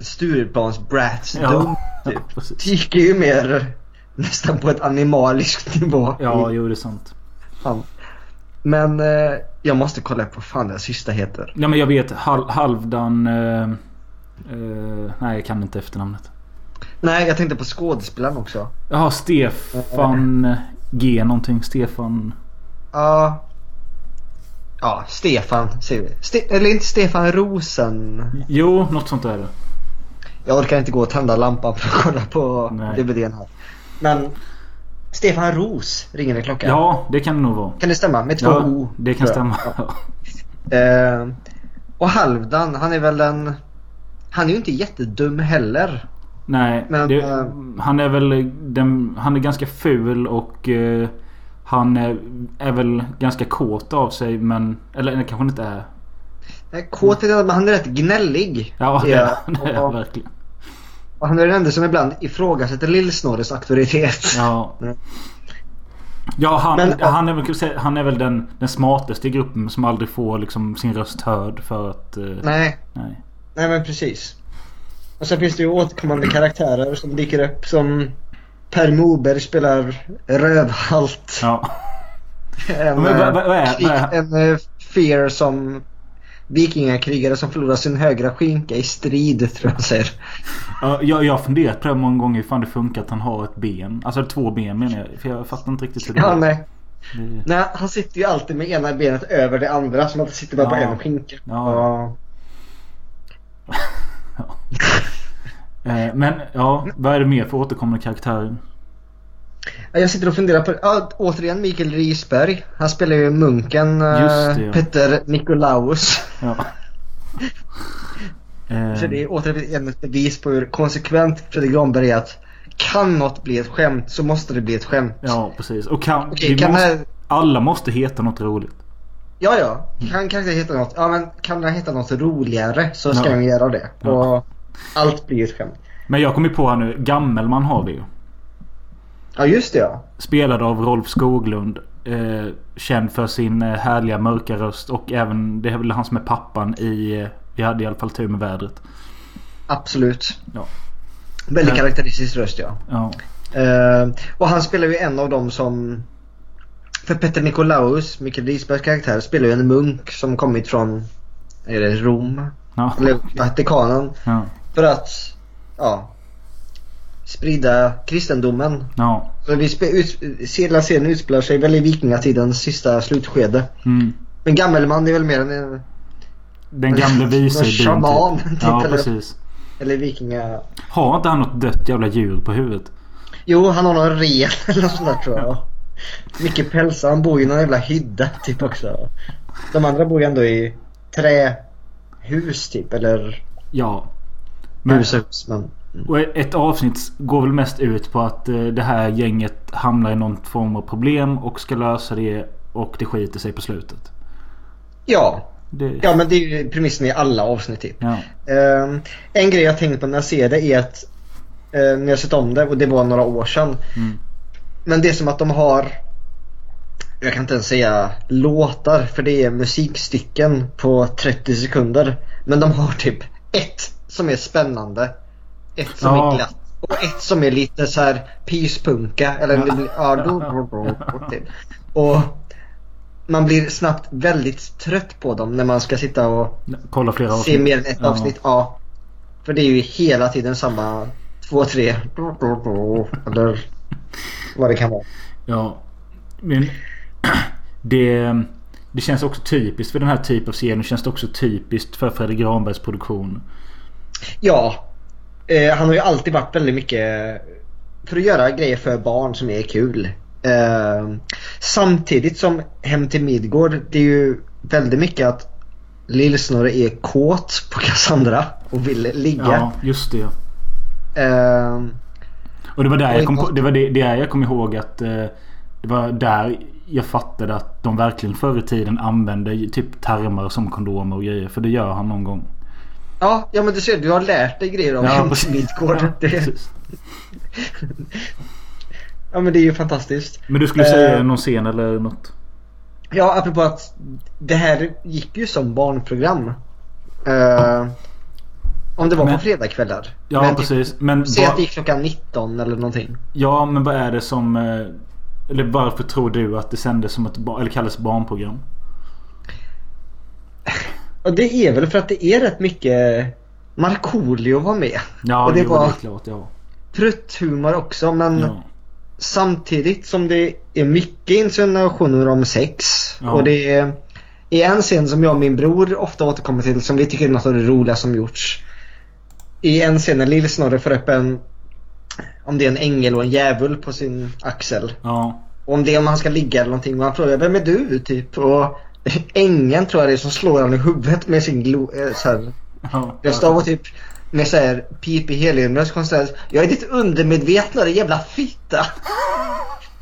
B: Stureplans brats
C: Ja.
B: dum. Typ. Tycker ju mer nästan på ett animaliskt nivå.
C: Ja, jo det är sant.
B: han. Men eh, jag måste kolla på vad fan den sista heter.
C: Ja men jag vet. Hal, Halvdan... Eh, eh, nej jag kan inte efternamnet.
B: Nej, jag tänkte på skådespelaren också.
C: Jaha Stefan G någonting. Stefan...
B: Ja. Ja, Stefan säger vi. Ste- eller inte Stefan Rosen.
C: Jo, något sånt är det.
B: Jag orkar inte gå och tända lampan för att kolla på
C: Nej.
B: DVDn här. Men Stefan Ros ringer en klocka.
C: Ja, det kan det nog vara.
B: Kan det stämma? Med två
C: Ja,
B: O.
C: det kan stämma.
B: Eh, och Halvdan, han är väl en... Han är ju inte jättedum heller.
C: Nej,
B: Men,
C: det,
B: eh,
C: han är väl den, Han är ganska ful och eh, Han är, är väl ganska kåt av sig men... Eller det kanske han inte är.
B: Nej, Kåt är men han är rätt gnällig.
C: Ja det
B: är
C: det är
B: Och-
C: verkligen.
B: Och han är den enda som ibland ifrågasätter Lill-Snorres auktoritet.
C: Ja.
B: Mm.
C: Ja, han,
B: Men, ja.
C: han, är, väl, han är väl den, den smartaste i gruppen som aldrig får liksom, sin röst hörd för att... eh,
B: Nej,
C: nej.
B: nej men precis. Och sen finns det ju återkommande karaktärer som dyker upp som Per Moberg spelar Rövhalt.
C: Ja.
B: En,
C: Men vad- vad- vad är-
B: eh,
C: vad är-
B: en eh, fear som vikingakrigare som förlorar sin högra skinka i strid tror jag säger.
C: Ja, jag, jag har funderat på det många gånger hur fan det funkar att han har ett ben. Alltså två ben menar jag. För jag fattar inte riktigt hur det
B: Ja,
C: är.
B: nej.
C: Det-
B: nej. Han sitter ju alltid med ena benet över det andra som att det sitter bara på
C: Ja.
B: en skinka.
C: Ja. Eh, Men ja, vad är det mer för återkommande karaktärer?
B: Ja, Jag sitter och funderar på, ja, återigen Mikael Risberg. Han spelar ju munken eh,
C: det, ja.
B: Petter Nikolaus.
C: Ja. Eh,
B: Så det är återigen ett bevis på hur konsekvent Fredrik Granberg är att kan något bli ett skämt så måste det bli ett skämt.
C: Ja, precis. Och kan,
B: Okej, kan
C: måste,
B: det-
C: alla måste heta något roligt.
B: Ja, ja. Kan karaktären heta något? Ja, men kan den heta något roligare så ska
C: Ja.
B: den göra det. Och allt blir ett skämt.
C: Men jag kommer på här nu. Gammelman har vi ju.
B: Ja, just det ja.
C: Spelad av Rolf Skoglund. Eh, känd för sin eh, härliga mörka röst. Och även, det är väl han som är pappan i eh, Vi hade i alla fall tur med vädret.
B: Absolut.
C: Ja.
B: Väldigt
C: Men-
B: karaktäristisk röst ja.
C: Ja.
B: Eh, och han spelar ju en av dem som... För Petter Nikolaus, Mikael Risbergs karaktär, spelar ju en munk som kommit från är det Rom?
C: Ja.
B: Eller Vatikanen.
C: Ja.
B: För att, ja, sprida kristendomen.
C: Ja.
B: Så vi hela serien utspelar sig väl i vikingatidens sista slutskede.
C: Mm.
B: Men Gammelman är väl mer en,
C: Den gamle vise byn
B: shaman,
C: typ.
B: typ,
C: Ja
B: eller?
C: precis.
B: eller vikinga...
C: Har inte han något dött jävla djur på huvudet?
B: Jo, han har någon ren eller något sånt där tror jag. Mycket pälsar, han bor i någon jävla hydda typ också. De andra bor ju ändå i trähus typ, eller
C: Ja. Men,
B: hus och hus. Men,
C: och ett avsnitt går väl mest ut på att eh, det här gänget hamnar i någon form av problem och ska lösa det och det skiter sig på slutet.
B: ja,
C: Det,
B: ja, men det är ju premissen i alla avsnitt typ.
C: ja.
B: Ehm, en grej jag tänkt på när jag ser det är att eh, när jag sett om det och det var några år sedan.
C: Mm.
B: Men det är som att de har jag kan inte ens säga låtar för det är musikstycken på 30 sekunder. Men de har typ ett som är spännande. Ett som
C: Ja.
B: är glatt. Och ett som är lite så här pyspunka. Eller
C: Ja.
B: ja, då, då, då. Och man blir snabbt väldigt trött på dem när man ska sitta och
C: Kolla flera
B: se
C: avsnitt.
B: mer än ett
C: Ja.
B: avsnitt. Ja. För det är ju hela tiden samma två, tre eller vad det kan vara.
C: Ja. Men det, det känns också typiskt för den här typen av serien. Det känns också typiskt för Fredrik Granbergs produktion.
B: Ja. Eh, han har ju alltid varit väldigt mycket för att göra grejer för barn som är kul. Eh, samtidigt som Hem till Midgård, det är ju väldigt mycket att Lill-Snorre är kåt på Cassandra och vill ligga.
C: Ja, just det.
B: Eh,
C: Och det var där jag kom, på, det var det, det jag kom ihåg att eh, det var där jag fattade att de verkligen förr i tiden använde typ termer som kondomer och grejer. För det gör han någon gång.
B: Ja, ja men du ser, du har lärt dig grejer om
C: Ja.
B: Midgård.
C: Ja,
B: Det, ja men det är ju fantastiskt.
C: Men du skulle säga
B: Eh.
C: någon scen eller något?
B: Ja, apropå att det här gick ju som barnprogram. Eh, om det var
C: Men-
B: på fredagskvällar.
C: Ja,
B: Men typ,
C: precis. Men,
B: Säg att det gick klockan 19 eller någonting.
C: ja, men vad är det som... eh, Eller varför tror du att det sändes som ett eller kallas barnprogram?
B: Och det är väl för att det är rätt mycket Markoolio var med.
C: Ja,
B: Och det
C: jo,
B: var-
C: det är klart. Ja.
B: Prutthumor också men
C: ja.
B: samtidigt som det är mycket insinuationer om sex.
C: Ja.
B: Och det är, i en scen som jag och min bror ofta återkommer till som vi tycker är något av det roliga som gjorts. I en scen när Lill-Snorre får upp en om det är en ängel och en djävul på sin axel.
C: ja.
B: Och om det är om han ska ligga eller någonting och han frågar vem är du typ? Och ängeln tror jag det är som slår honom i huvudet med sin glo... Eh, så här,
C: ja.
B: röst av och typ med så här pipig heliumröst konstant. Jag är ditt undermedvetna jävla fitta.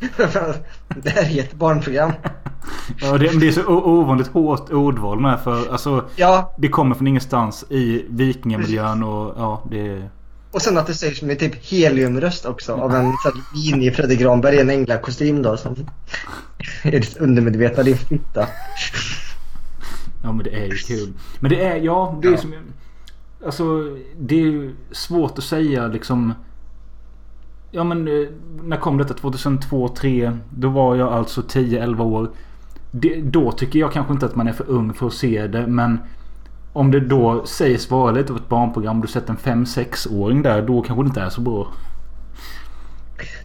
B: det här är ett barnprogram.
C: Ja, det, det är så ovanligt hårt ordval med för alltså
B: Ja,
C: Det kommer från ingenstans i vikingamiljön och ja det...
B: och sen att det sägs med typ heliumröst också av en här minig Fredrik Granberg i en änglakostym då som är ditt undermedvetna din fitta.
C: Ja men det är ju kul. Men det är, ja det är
B: Ja.
C: som... Alltså det är ju svårt att säga liksom... Ja men eh, när kom detta? 2002, 2003? Då var jag alltså 10-11 år. Det, då tycker jag kanske inte att man är för ung för att se det men... Om det då sägs vara lite av ett barnprogram. Du sett en 5-6-åring där. Då kanske det inte är så bra.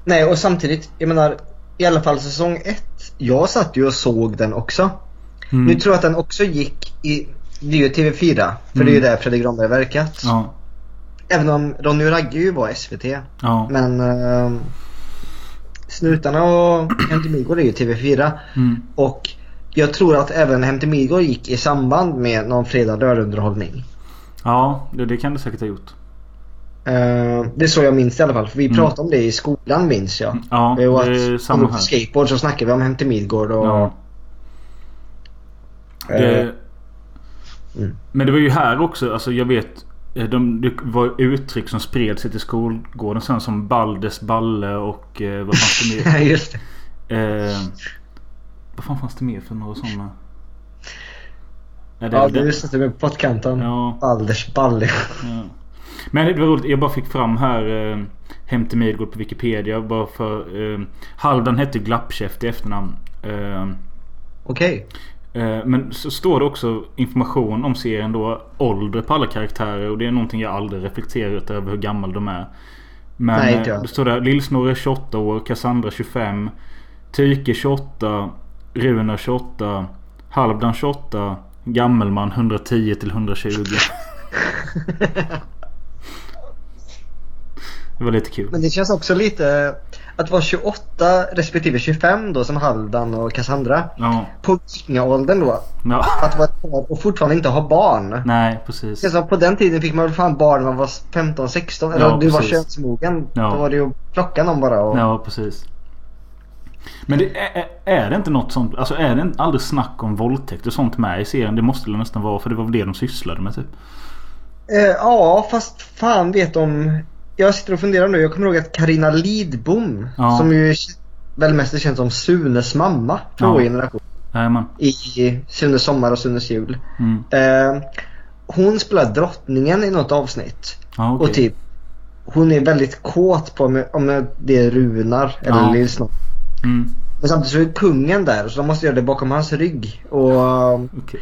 B: Nej och samtidigt, jag menar i alla fall säsong ett. Jag satt ju och såg den också.
C: Mm.
B: Nu tror jag att den också gick i, det är ju TV4. För det är ju där Fredrik Granberg verkat.
C: Ja.
B: Även om Ronny och Ragge ju var SVT.
C: Ja.
B: Men eh, Snutarna och Midgård är ju TV4.
C: Mm.
B: Och jag tror att även Hem till Midgård gick i samband med någon fredag lördag-underhållning.
C: Ja, det, det kan det säkert ha gjort.
B: Eh, det är så jag minns det i alla fall. För vi
C: Mm.
B: pratade om det i skolan minns jag.
C: Ja,
B: det
C: det är samma
B: på
C: här.
B: skateboard så snackade vi om Hem till Midgård och...
C: Ja. Det,
B: eh, mm.
C: Men det var ju här också, alltså jag vet eh, de, det var uttryck som spred sig till skolgården sen som Baldes balle och eh, vad fanns det mer?
B: Just det.
C: eh, vad fan fanns det mer för några sådana? Ja, det,
B: Ja, du lyssnade med på pottkanten.
C: ja,
B: Balders balle.
C: ja. Men det var roligt, jag bara fick fram här eh, Hem till Midgård på Wikipedia bara för eh, Halvdan hette Glappkäft i efternamn. Eh,
B: Okej.
C: Eh, Men så står det också information om serien då. Ålder på alla karaktärer och det är någonting jag aldrig reflekterat över hur gammal de är. Men
B: Nej,
C: eh,
B: inte jag.
C: det står där Lillsnorre 28 år, Cassandra 25, Tyke 28, Runar 28, Halvdan 28, Gammelman 110 till 120. Det var lite kul.
B: Men det känns också lite att vara 28 respektive 25 då som Halvdan och Cassandra.
C: Ja.
B: På vikingaåldern då.
C: ja.
B: Att vara ett par och fortfarande inte ha barn.
C: Nej,
B: Det
C: precis.
B: känns som på den tiden fick man väl fan barn när man var 15-16. Eller
C: Ja,
B: du var
C: precis.
B: könsmogen.
C: Ja.
B: Då var det ju att plocka någon bara och...
C: Ja, precis. Men det är, är- det inte något sånt? Alltså är det aldrig snack om våldtäkt och sånt med i serien? Det måste det nästan vara för det var väl det de sysslade med typ.
B: Eh, ja, fast fan vet om... Jag sitter och funderar nu. Jag kommer ihåg att Karina Lidbom,
C: Ja.
B: som ju väl mest känd som Sunes mamma för
C: Ja.
B: vår generation.
C: Jajamän.
B: I Sunes sommar och Sunes jul.
C: Mm.
B: Eh, hon spelar drottningen i något avsnitt.
C: Ja, okej.
B: Och typ hon är väldigt kåt på om, om det är Runar eller
C: Ja.
B: Lillsnopp.
C: Mm.
B: Men samtidigt så är kungen där så de måste göra det bakom hans rygg. Och,
C: Okej.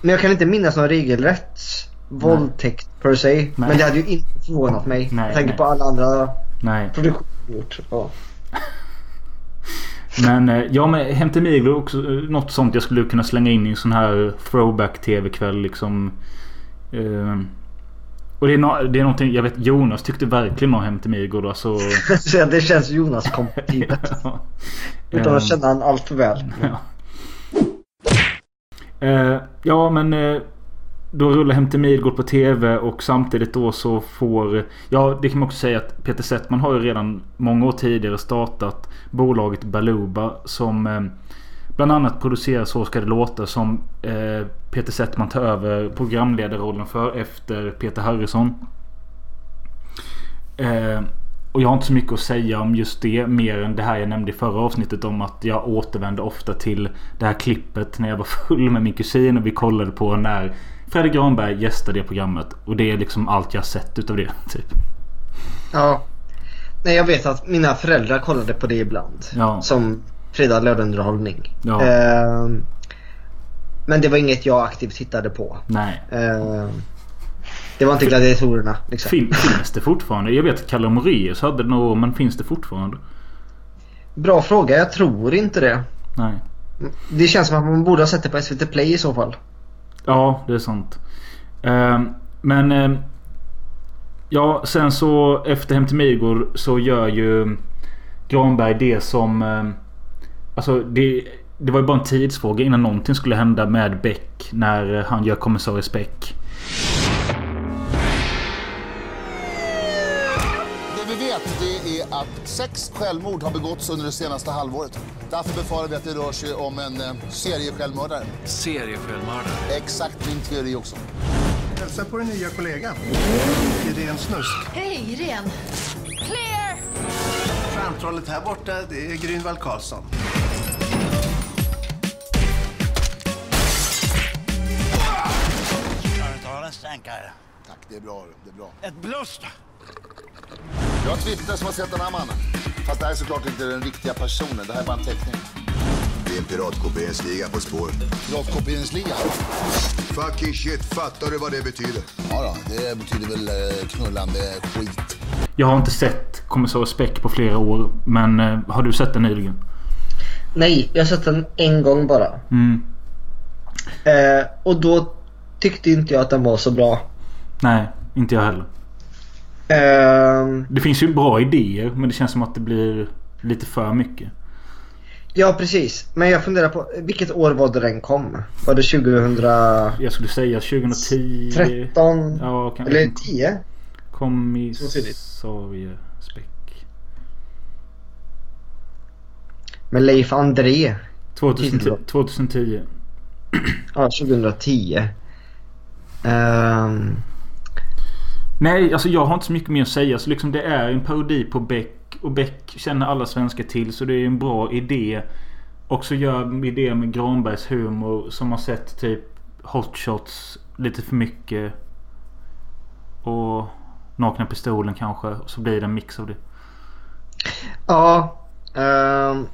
B: men jag kan inte minnas någon regelrätt våldtäkt per se. Men det hade ju inte förvånat mig.
C: Nej,
B: jag tänker
C: nej.
B: på alla andra
C: Nej.
B: produktioner gjort. Ja.
C: Men eh, ja men Hem till Miglo är också eh, något sånt jag skulle kunna slänga in i en sån här throwback tv-kväll liksom. Eh, och det är, no det är någonting, jag vet Jonas tyckte verkligen om Hem till Midgård alltså.
B: så det känns Jonas kompatibelt.
C: ja.
B: Utan att känna han allt för väl.
C: Ja. Eh, ja men eh, då rullar Hem till Midgård på TV och samtidigt då så får... Ja det kan man också säga att Peter Settman har ju redan många år tidigare startat bolaget Baluba som eh, bland annat producerar Så ska det låta som eh, Peter Settman tar över programledarrollen för efter Peter Harrison. Eh, och jag har inte så mycket att säga om just det. Mer än det här jag nämnde i förra avsnittet om att jag återvände ofta till det här klippet när jag var full med min kusin och vi kollade på när Fredrik Granberg gästade det programmet. Och det är liksom allt jag har sett utav det. Typ.
B: Ja. Nej jag vet att mina föräldrar kollade på det ibland.
C: Ja.
B: Som fredag lördagsunderhållning.
C: Ja.
B: Ehm, men det var inget jag aktivt tittade på.
C: Nej.
B: Ehm, det var inte gladiatorerna liksom.
C: Fin, finns det fortfarande? Jag vet att Kalle Moraeus hade det nog men finns det fortfarande?
B: Bra fråga, jag tror inte det.
C: Nej.
B: Det känns som att man borde ha sett det på SVT Play i så fall.
C: Ja, det är sant. Ehm, men... ehm, ja, sen så efter Hem till Midgård så gör ju Granberg det som... alltså det, det var ju bara en tidsfråga innan någonting skulle hända med Beck när eh, han gör kommissarie Speck.
F: Det vi vet det är att sex självmord har begåtts under det senaste halvåret. Därför befarar vi att det rör sig om en eh, seriesjälvmördare.
G: Seriesjälvmördare.
F: Exakt min teori också.
D: Hälsa på din nya kollega. Irene Snusk.
H: Hej, Irene. Clear!
D: Stjärntrollet här borta, det är Grünwald Karlsson.
F: Tack, det är bra. Det är bra.
G: Ett blåst!
F: Jag har Twitter som har sett den här mannen. Fast det här är såklart inte den riktiga personen. Det här är bara en teckning.
I: Det är en piratkopieringsliga på spår.
F: Piratkopieringsligan.
I: Fucking shit, fattar du vad det betyder?
F: Ja då, det betyder väl eh, knullande skit.
C: Jag har inte sett Kommissarie Speck på flera år. Men eh, har du sett den nyligen?
B: Nej, jag har sett den en gång bara.
C: Mm.
B: Eh, och då tyckte inte jag att den var så bra.
C: Nej, inte jag heller.
B: Eh,
C: Det finns ju bra idéer men det känns som att det blir lite för mycket.
B: ja, precis. Men jag funderar på vilket år var det den kom? Var det 2013?
C: Jag skulle säga 2010. Ja, kan,
B: Eller 10?
C: Kommissarie Speck.
B: Med Leif André.
C: 2010. 2010.
B: Ja, 2010. Ehm,
C: Nej, alltså jag har inte så mycket mer att säga. Så liksom det är en parodi på Beck. Och Beck känner alla svenskar till. Så det är en bra idé. Och så gör idé med Granbergs humor. Som har sett typ Hot Shots lite för mycket. Och Nakna Pistolen kanske. Och så blir det en mix av det.
B: ja. ehm,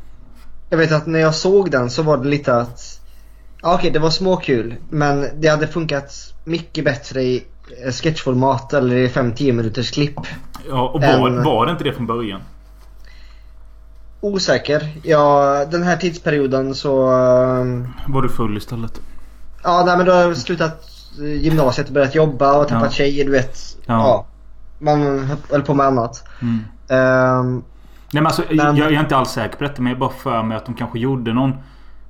B: jag vet att när jag såg den så var det lite att... Ja, okej, det var småkul. Men det hade funkat mycket bättre i eh, sketchformat eller i 5-10 minuters klipp.
C: Ja, och var,
B: En-
C: var det inte det från början?
B: Osäker. Ja, den här tidsperioden så... ehm,
C: Var du full istället?
B: Ja, nej men då har jag slutat eh, gymnasiet och börjat jobba och tappat
C: Ja.
B: tjejer, du vet.
C: Ja.
B: Ja. Man höll på med annat.
C: Mm.
B: Ehm,
C: Nej men alltså
B: Men-
C: jag, jag är inte alls säker på detta men jag bara för mig att de kanske gjorde någon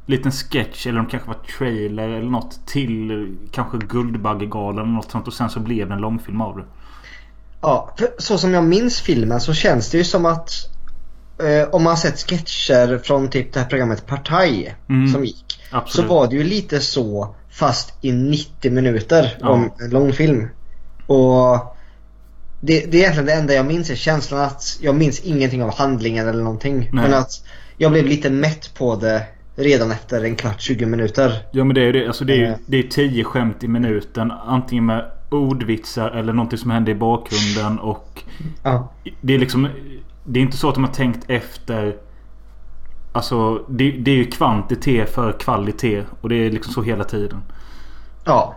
C: liten sketch eller de kanske var trailer eller något till kanske Guldbaggegalan eller något sånt och sen så blev det en långfilm av det.
B: ja, så som jag minns filmen så känns det ju som att eh, om man sett sketcher från typ det här programmet Partaj
C: Mm.
B: som gick.
C: Absolut.
B: Så var det ju lite så fast i 90 minuter
C: Ja.
B: om en långfilm. Och det, det är egentligen det enda jag minns är känslan att jag minns ingenting av handlingen eller någonting. Men att jag blev lite mätt på det redan efter en kvart, 20 minuter.
C: Ja men det är ju det. Alltså det är
B: Eh.
C: det är 10 skämt i minuten. Antingen med ordvitsar eller någonting som händer i bakgrunden och
B: Ja.
C: det är liksom Det är inte så att de har tänkt efter Alltså det, det är ju kvantitet för kvalitet och det är liksom så hela tiden.
B: Ja.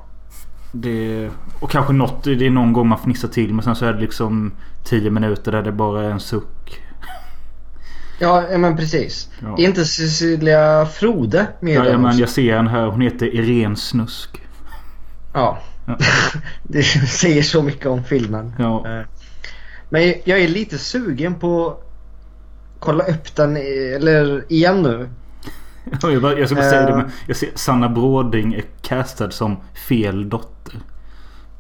C: Det, och kanske något, det är någon gång man fnissar till men sen så är det liksom 10 minuter där det bara är en suck.
B: Ja, men precis.
C: Ja.
B: Är inte Cecilia Frode med
C: Ja, ja, men jag ser den här. Hon heter Irene Snusk.
B: Ja.
C: Ja.
B: det säger så mycket om filmen.
C: Ja.
B: Eh, Men jag är lite sugen på att kolla upp den eller igen nu.
C: Jag, bara, jag ska bara säga det
B: Eh.
C: men jag ser Sanna Bråding är castad som fel dotter.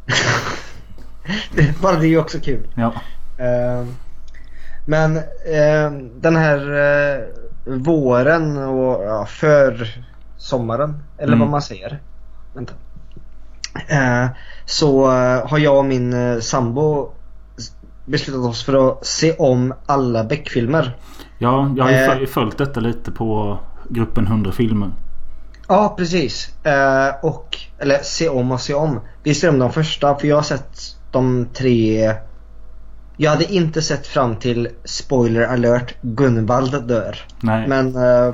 B: Det- Bara det är ju också kul.
C: Ja.
B: Eh, Men eh, den här eh, våren och ja, för sommaren eller
C: Mm.
B: vad man säger. Vänta. Eh, Så eh, har jag och min eh, sambo beslutat oss för att se om alla Beck-filmer.
C: Ja, jag har ju
B: Eh.
C: föl- följt detta lite på gruppen 100 filmer.
B: Ja, precis. Och, eller se om och se om. Vi ser om de första för jag har sett de tre. Jag hade inte sett fram till spoiler alert Gunvald dör.
C: Nej.
B: Men eh,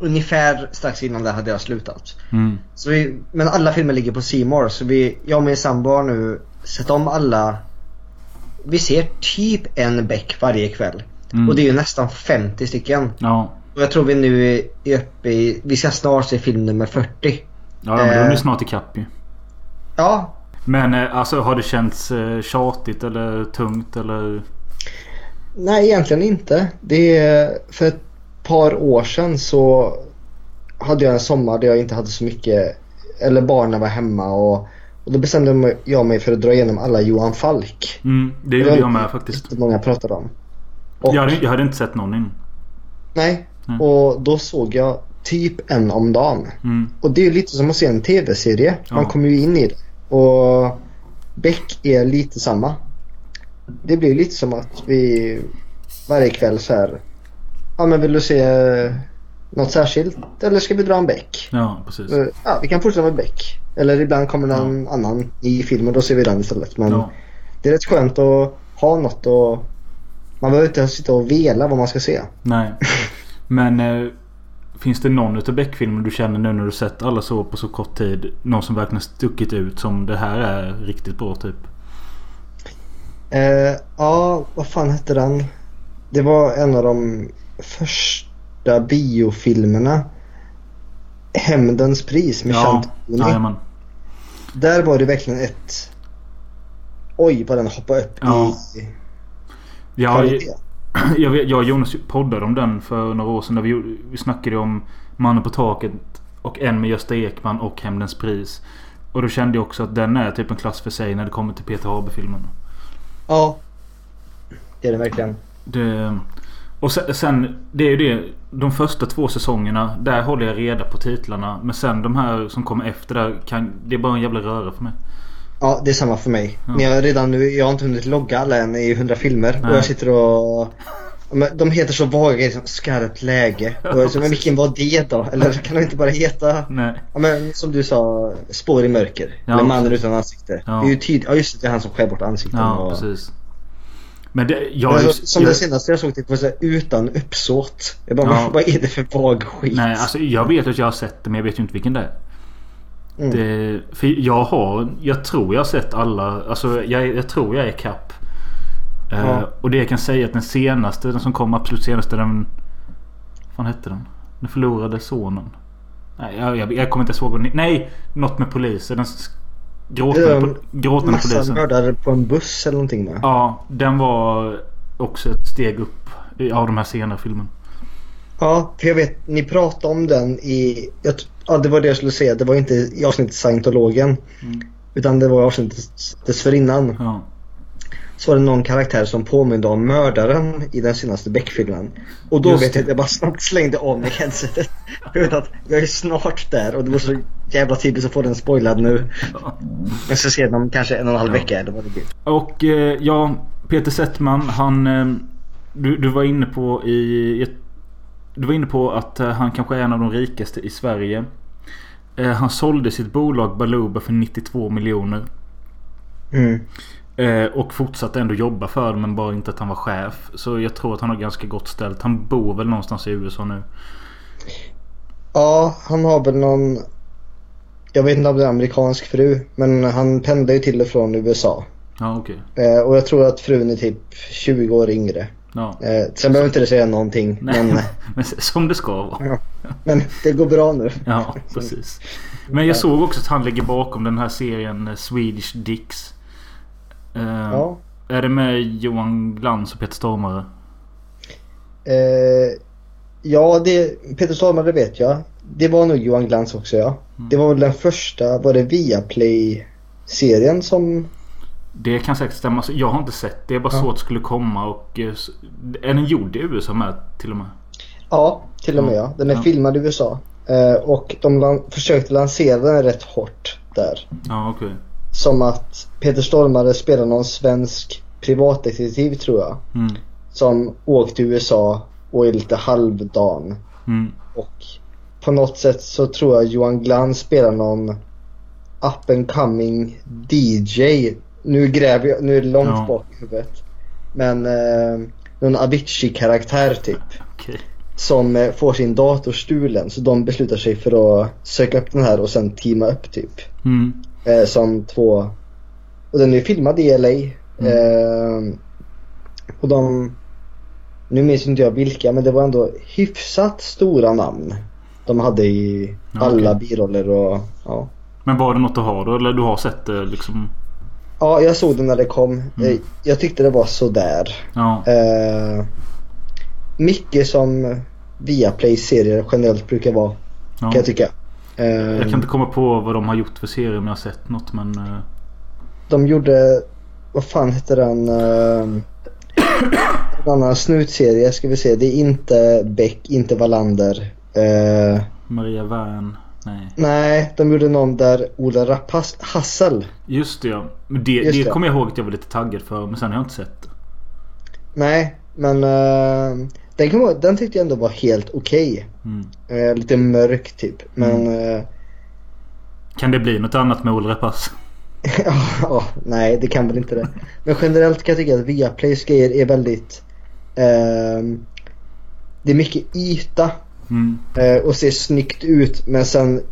B: ungefär strax innan det hade jag slutat.
C: Mm.
B: Så vi, men alla filmer ligger på More så vi, jag och min sambo har nu sett om alla. Vi ser typ en Beck varje kväll.
C: Mm.
B: Och det är ju nästan 50 stycken.
C: Ja.
B: Och jag tror vi nu är uppe i, vi ska snart se film nummer 40.
C: Ja, men då är
B: Eh.
C: ni snart ikapp ju.
B: Ja,
C: Men eh, alltså har det känts eh, tjatigt eller tungt eller?
B: nej egentligen inte. Det är för ett par år sedan så hade jag en sommar där jag inte hade så mycket, eller barnen var hemma och, och då bestämde jag mig för att dra igenom alla Johan Falk.
C: Mm, det
B: Det
C: gjorde
B: var
C: jag med faktiskt.
B: Inte många pratade om. Och,
C: Jag hade, jag hade inte sett någon innan.
B: Nej,
C: Mm.
B: och då såg jag typ en om dagen.
C: Mm.
B: Och det är lite som att se en tv-serie. Man
C: Ja.
B: kommer ju in i det. Och Beck är lite samma. Det blir lite som att vi varje kväll så här. Ja men vill du se något särskilt eller ska vi dra en Beck?
C: Ja, precis.
B: Ja vi kan fortsätta med Beck. Eller ibland kommer någon annan i filmen då ser vi den istället. Men
C: Ja.
B: det är rätt skönt att ha något och man behöver inte sitta och vela vad man ska se.
C: Nej. Men eh, finns det någon utav Beck-filmer du känner nu när du sett alla så på så kort tid? Någon som verkligen stuckit ut som det här är riktigt bra typ?
B: Eh, ja, vad fan hette den? Det var en av de första biofilmerna. Hämndens pris med
C: Ja,
B: Chant Mooney.
C: jajamän.
B: Där var det verkligen ett... Oj, vad den hoppade upp
C: Ja.
B: i
C: Ja. jag, vet- jag och Jonas poddade om den för några år sedan. Där vi, vi snackade om Mannen på taket och en med Gösta Ekman och Hämndens pris. Och då kände jag också att den är typ en klass för sig när det kommer till Peter Haber-filmen.
B: Ja. Det är det verkligen.
C: Det, och sen, sen, det är ju det. De första två säsongerna, där håller jag reda på titlarna. Men sen de här som kommer efter där, kan, det är bara en jävla röra för mig.
B: Ja, det är samma för mig.
C: Ja.
B: Men jag har redan nu, jag har inte hunnit logga alla än i 100 filmer.
C: Nej.
B: Och jag sitter och... De heter så vaga grejer som skarpt läge. Och så, men vilken var det då? Eller kan de inte bara heta...
C: Nej.
B: Ja men som du sa, spår i mörker.
C: Ja,
B: Eller mannen
C: precis.
B: utan ansikte.
C: Ja.
B: Det är ju tydligt. Ja just det, det är han som skär bort ansikten.
C: Ja,
B: och...
C: precis. Men det, jag,
B: Men
C: är-
B: så, som
C: jag,
B: det senaste jag såg typ var så här, utan uppsåt. Jag bara,
C: Ja.
B: vad är det för vag skit?
C: Nej, alltså jag vet att jag har sett det men jag vet ju inte vilken det är.
B: Mm.
C: Det, för jag har, jag tror jag har sett alla, alltså jag, jag tror jag är kapp. Eh,
B: Ja.
C: och det jag kan säga att den senaste, den som kom absolut senaste, den... Vad fan hette den? Den förlorade sonen. Nej, jag, jag, jag kommer inte ihåg. vad Nej! Något med polisen. Den gråtande, po- gråtande
B: Massa
C: polisen.
B: mördare på en buss eller någonting med.
C: Ja, den var också ett steg upp av de här senare filmerna.
B: Ja, för jag vet, ni pratade om den i... Jag, ja, det var det jag skulle säga. Det var inte i avsnittet Scientologen.
C: Mm.
B: Utan det var i avsnittet dessförinnan.
C: Ja.
B: Så var det någon karaktär som påminde om mördaren i den senaste Beck-filmen. Och då
C: Just
B: vet jag att jag bara snabbt slängde av mig headsetet. Jag vet att jag är snart där och det var så jävla tidigt att få den spoilad nu. Jag ska se den om kanske en och en halv
C: Ja.
B: vecka eller vad det blir.
C: Och eh, ja, Peter Settman han... Eh, du, du var inne på i... Du var inne på att eh, han kanske är en av de rikaste i Sverige. Eh, han sålde sitt bolag Baluba för 92 miljoner.
B: Mm.
C: Eh, och fortsatte ändå jobba för det men bara inte att han var chef. Så jag tror att han har ganska gott ställt. Han bor väl någonstans i USA nu.
B: Ja, han har väl någon... Jag vet inte om det är amerikansk fru. Men han pendlar ju till och från USA.
C: Ja okej.
B: Eh, och jag tror att frun är typ 20 år yngre.
C: Ja.
B: Eh, sen behöver inte det säga någonting.
C: Nej,
B: Men,
C: men som det ska vara.
B: ja. men det går bra nu.
C: Ja, precis. Men jag såg också att han ligger bakom den här serien eh, Swedish Dicks. Eh,
B: Ja.
C: Är det med Johan Glans och Peter Stormare?
B: Eh, ja, det, Peter Stormare vet jag. Det var nog Johan Glans också ja.
C: Mm.
B: Det var väl den första, var det Viaplay-serien som...
C: Det kan säkert stämma. Alltså, Jag har inte sett det. Jag bara
B: Ja.
C: såg att det skulle komma och... eh, Är den gjord i USA med till och med?
B: Ja, till och med ja. Den är
C: Ja.
B: filmad i USA. Eh, och de lan- försökte lansera den rätt hårt där.
C: Ja, okej.
B: Som att Peter Stormare spelar någon svensk privatdetektiv tror jag.
C: Mm.
B: Som åkte till USA och är lite halvdan.
C: Mm.
B: Och på något sätt så tror jag Johan Glans spelar någon up and coming DJ. Nu gräver jag, nu är det långt
C: Ja.
B: bak i huvudet. Men eh, någon Avicii-karaktär typ.
C: Okej.
B: Som eh, får sin dator stulen. Så de beslutar sig för att söka upp den här och sen teama upp typ.
C: Mm.
B: Eh, som två... Och den är filmad i LA. Eh, och de... Nu minns inte jag vilka men det var ändå hyfsat stora namn. De hade i alla
C: okej.
B: biroller och ja.
C: Men var det något att ha då? Eller du har sett det liksom?
B: Ja, jag såg den när det kom. Eh, Jag tyckte det var sådär.
C: Ja.
B: Eh, mycket som Viaplay-serier generellt brukar vara.
C: ja.
B: Kan jag tycka. Eh,
C: Jag kan inte komma på vad de har gjort för serier om jag har sett något men... eh,
B: De gjorde, vad fan hette den? Uh, En annan snutserie ska vi se. Det är inte Beck, inte Wallander. Eh,
C: Maria Wern. Nej.
B: nej, de gjorde någon där Ola Rapp Hass- Hassel.
C: Just det ja. Men det,
B: Just
C: det
B: det.
C: kommer jag ihåg att jag var lite taggad för. Men sen har jag inte sett det.
B: Nej, men eh, den, kan, den tyckte jag ändå var helt okej.
C: Mm.
B: Eh, lite mörk typ. Men eh,
C: Kan det bli något annat med Ola Rapace?
B: ja, nej det kan väl inte det. Men generellt kan jag tycka att Viaplays grejer är väldigt Det är mycket yta
C: Mm.
B: eh, och ser snyggt ut men sen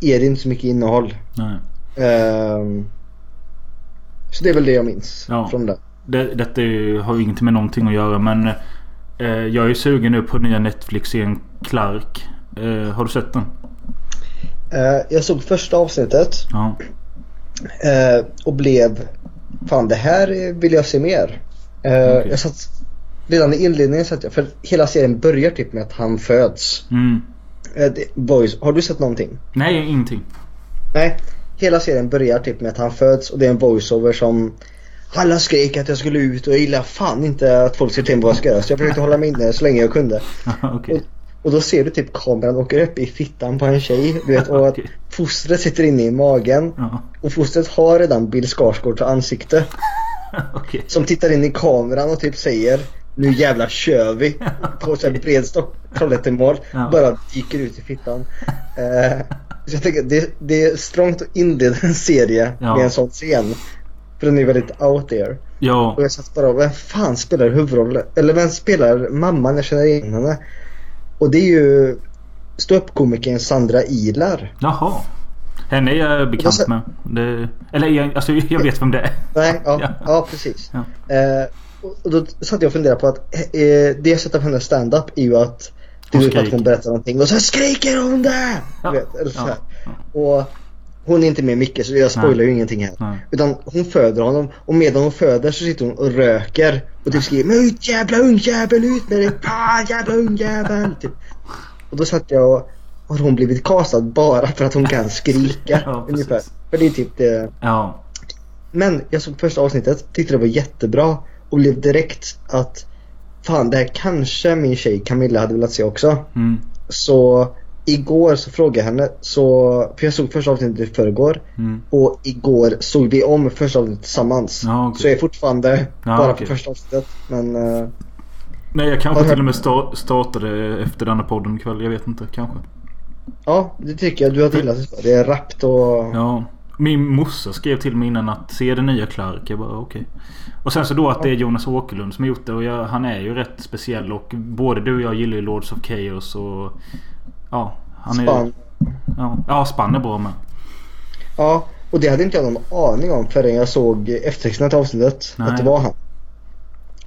B: är det inte så mycket innehåll. Ehm, så det är väl det jag minns
C: Ja.
B: från det.
C: Det, detta har ju ingenting med någonting att göra men eh, jag är sugen nu på nya Netflix-serien Clark. Eh, har du sett den?
B: Eh, jag såg första avsnittet
C: Ja.
B: eh, och blev Fan det här vill jag se mer. Eh,
C: Okej.
B: Jag satt Redan i inledningen satt jag, för hela serien börjar typ med att han föds.
C: Mm.
B: Eh, Boys, har du sett någonting?
C: Nej, ingenting.
B: Nej, hela serien börjar typ med att han föds och det är en voiceover som alla skrek att jag skulle ut och jag gillar fan inte att folk ser till mig vad jag ska göra så jag försökte hålla mig inne så länge jag kunde.
C: Okej.
B: Och då ser du typ kameran åker upp i fittan på en tjej du vet och att fostret sitter inne i magen och fostret har redan Bill Skarsgårds ansikte
C: Okej.
B: som tittar in i kameran och typ säger nu jävlar kör vi på här bred Trollhättemål
C: Ja.
B: bara dyker ut i fittan. Eh, så jag tänker det, det är strångt att inleda en serie
C: Ja.
B: med en sån scen. För den är väldigt out there.
C: Ja.
B: Och jag satt bara, vem fan spelar huvudrollen? Eller vem spelar mamman? Jag känner igen henne. Och det är ju ståuppkomikern Sandra Ilar.
C: Jaha. Henne är jag bekant med. Det, eller jag, alltså, jag vet vem det är.
B: Nej, ja,
C: Ja.
B: ja. precis.
C: Ja.
B: Eh, och- då satt jag och funderade på att eh, det jag sett av hennes stand-up är ju att du vet att hon berättar någonting och så skriker hon det!
C: Ja.
B: Vet, eller så.
C: Ja.
B: Och hon är inte med mycket så jag spoilar ju ingenting här.
C: Nej.
B: Utan hon föder honom och medan hon föder så sitter hon och röker och typ skriker Men ut jävla ungjävel ut med dig! Ah, jävla ungjävel! Typ. Och då satt jag och har hon blivit castad bara för att hon kan skrika
C: Ja,
B: ungefär. För det är typ det.
C: Ja.
B: Men jag såg första avsnittet, tyckte det var jättebra och blev direkt att Fan det här kanske min tjej Camilla hade velat se också.
C: Mm.
B: Så igår så frågade jag henne, så, för jag såg första avsnittet i förrgår
C: Mm.
B: och igår såg vi om första avsnittet tillsammans.
C: Ja, okej.
B: Så jag är fortfarande
C: Ja,
B: bara
C: okej.
B: på första avsnittet. Men eh,
C: Nej, jag kanske till och med sta- startade efter denna podden ikväll. Jag vet inte. Kanske.
B: ja, det tycker jag du har gillat det. Det är rappt och...
C: Ja. Min morsa skrev till mig innan att se det nya Clark. Jag bara okej. Och sen så då att det är Jonas Åkerlund som har gjort det. Och jag, han är ju rätt speciell. Och både du och jag gillar ju Lords of Chaos och... Ja. Han är,
B: Span.
C: Ja, ja Spann är bra med.
B: Ja, och det hade inte jag någon aning om förrän jag såg eftertexterna till avsnittet.
C: Nej.
B: Att det var han.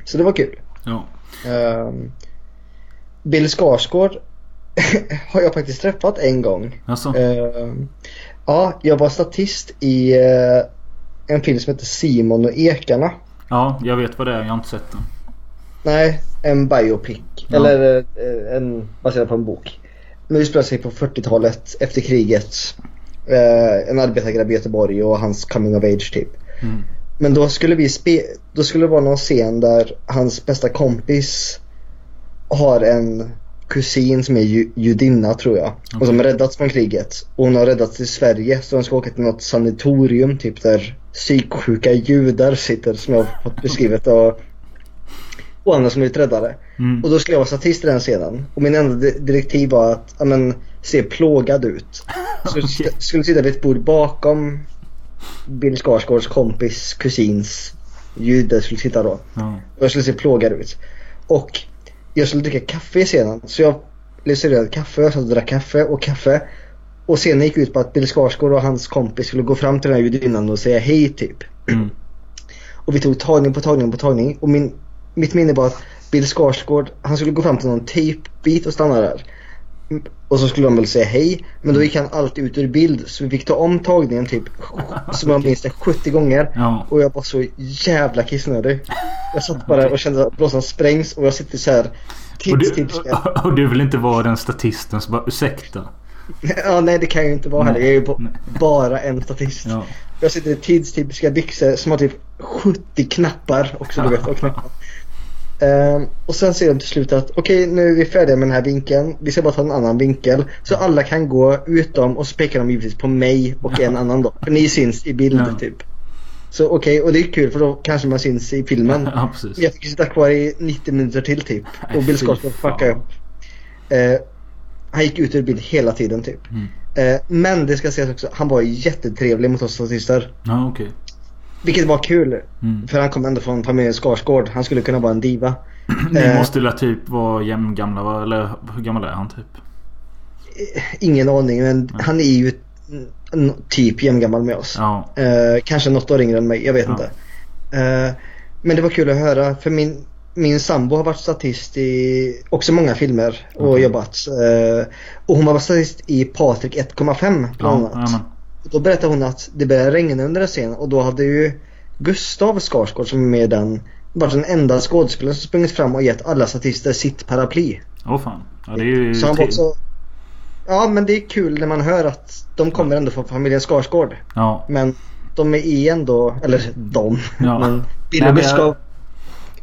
B: Så det var kul.
C: Ja.
B: Um, Bill Skarsgård har jag faktiskt träffat en gång.
C: Alltså.
B: Ehm, ja, jag var statist i eh, en film som heter Simon och Ekarna.
C: Ja, jag vet vad det är. Jag har inte sett den.
B: Nej, en biopic.
C: Ja.
B: Eller eh, en baserad på en bok. Men det spelar sig på 40-talet efter kriget. Eh, en arbetargrabb i Göteborg och hans coming of age typ.
C: Mm.
B: Men då skulle vi spe då skulle det vara någon scen där hans bästa kompis har en kusin som är ju judinna tror jag. Och som har räddats från kriget. Och hon har räddats till Sverige så de ska åka till något sanatorium typ där psyksjuka judar sitter som jag har fått beskrivet och, och andra som blivit räddade.
C: Mm.
B: Och då skulle jag vara statist i den scenen. Och min enda di- direktiv var att, ja men, se plågad ut. Så
C: Okej.
B: skulle sitta vid ett bord bakom Bill Skarsgårds kompis, kusins jude skulle sitta då.
C: Ja.
B: Och jag skulle se plågad ut. Och jag skulle dricka kaffe i scenen. Så jag serverade kaffe, jag satt och drack kaffe och kaffe. Och scenen gick ut på att Bill Skarsgård och hans kompis skulle gå fram till den här judinnan och säga hej typ.
C: Mm.
B: Och vi tog tagning på tagning på tagning. Och min, mitt minne var att Bill Skarsgård, han skulle gå fram till någon tejpbit och stanna där. Mm, Och så skulle de väl säga hej. Men då gick han alltid ut ur bild. Så vi fick ta om tagningen typ, som jag minns det, 70 gånger.
C: Ja.
B: Och jag var så jävla kissnödig. Jag satt bara och kände att blåsan sprängs och jag sitter så här
C: Och
B: tips,
C: du,
B: tips.
C: och, och du vill inte vara den statisten som bara ursäkta?
B: Ja, nej det kan jag ju inte vara heller. Jag är ju
C: Nej.
B: bara en statist.
C: Ja.
B: Jag sitter i tidstypiska byxor som har typ 70 knappar också du vet. Och knappar. Ehm, och sen ser de till slut att okej nu är vi färdiga med den här vinkeln. Vi ska bara ta en annan vinkel. Så alla kan gå utom och så pekar de givetvis på mig och en annan då. För ni syns i bild
C: Ja.
B: typ. Så okej, och det är kul för då kanske man syns i filmen.
C: Ja.
B: Jag fick sitta kvar i 90 minuter till typ. Och Bill Skarsgård fuckade upp. Eh, han gick ut ur bild hela tiden typ.
C: Mm.
B: Eh, men det ska sägas också, han var jättetrevlig mot oss statister.
C: Ja, okej.
B: Vilket var kul.
C: Mm.
B: För han kom ändå från familjen Skarsgård. Han skulle kunna vara en diva.
C: Ni
B: Eh,
C: måste väl typ vara jämngamla va? Eller hur gammal är han typ?
B: Ingen aning men han är ju mm, typ jämngammal med oss.
C: Ja.
B: Eh, kanske något år yngre än mig, jag vet
C: Ja.
B: inte. Eh, men det var kul att höra för min, min sambo har varit statist i också många filmer och
C: Okej.
B: jobbat. Eh, och hon var statist i Patrik 1,5 bland
C: Ja,
B: annat. Och Då berättade hon att det började regna under en scen och då hade ju Gustav Skarsgård som är med i den varit den enda skådespelaren som sprungit fram och gett alla statister sitt paraply.
C: Åh fan. Ja, det är ju
B: Så han var också... Ja men det är kul när man hör att de kommer ändå från familjen Skarsgård.
C: Ja.
B: Men de är i ändå, eller de.
C: Ja.
B: Men
C: Nej,
B: Bill
C: men
B: och
C: jag-
B: Gustav,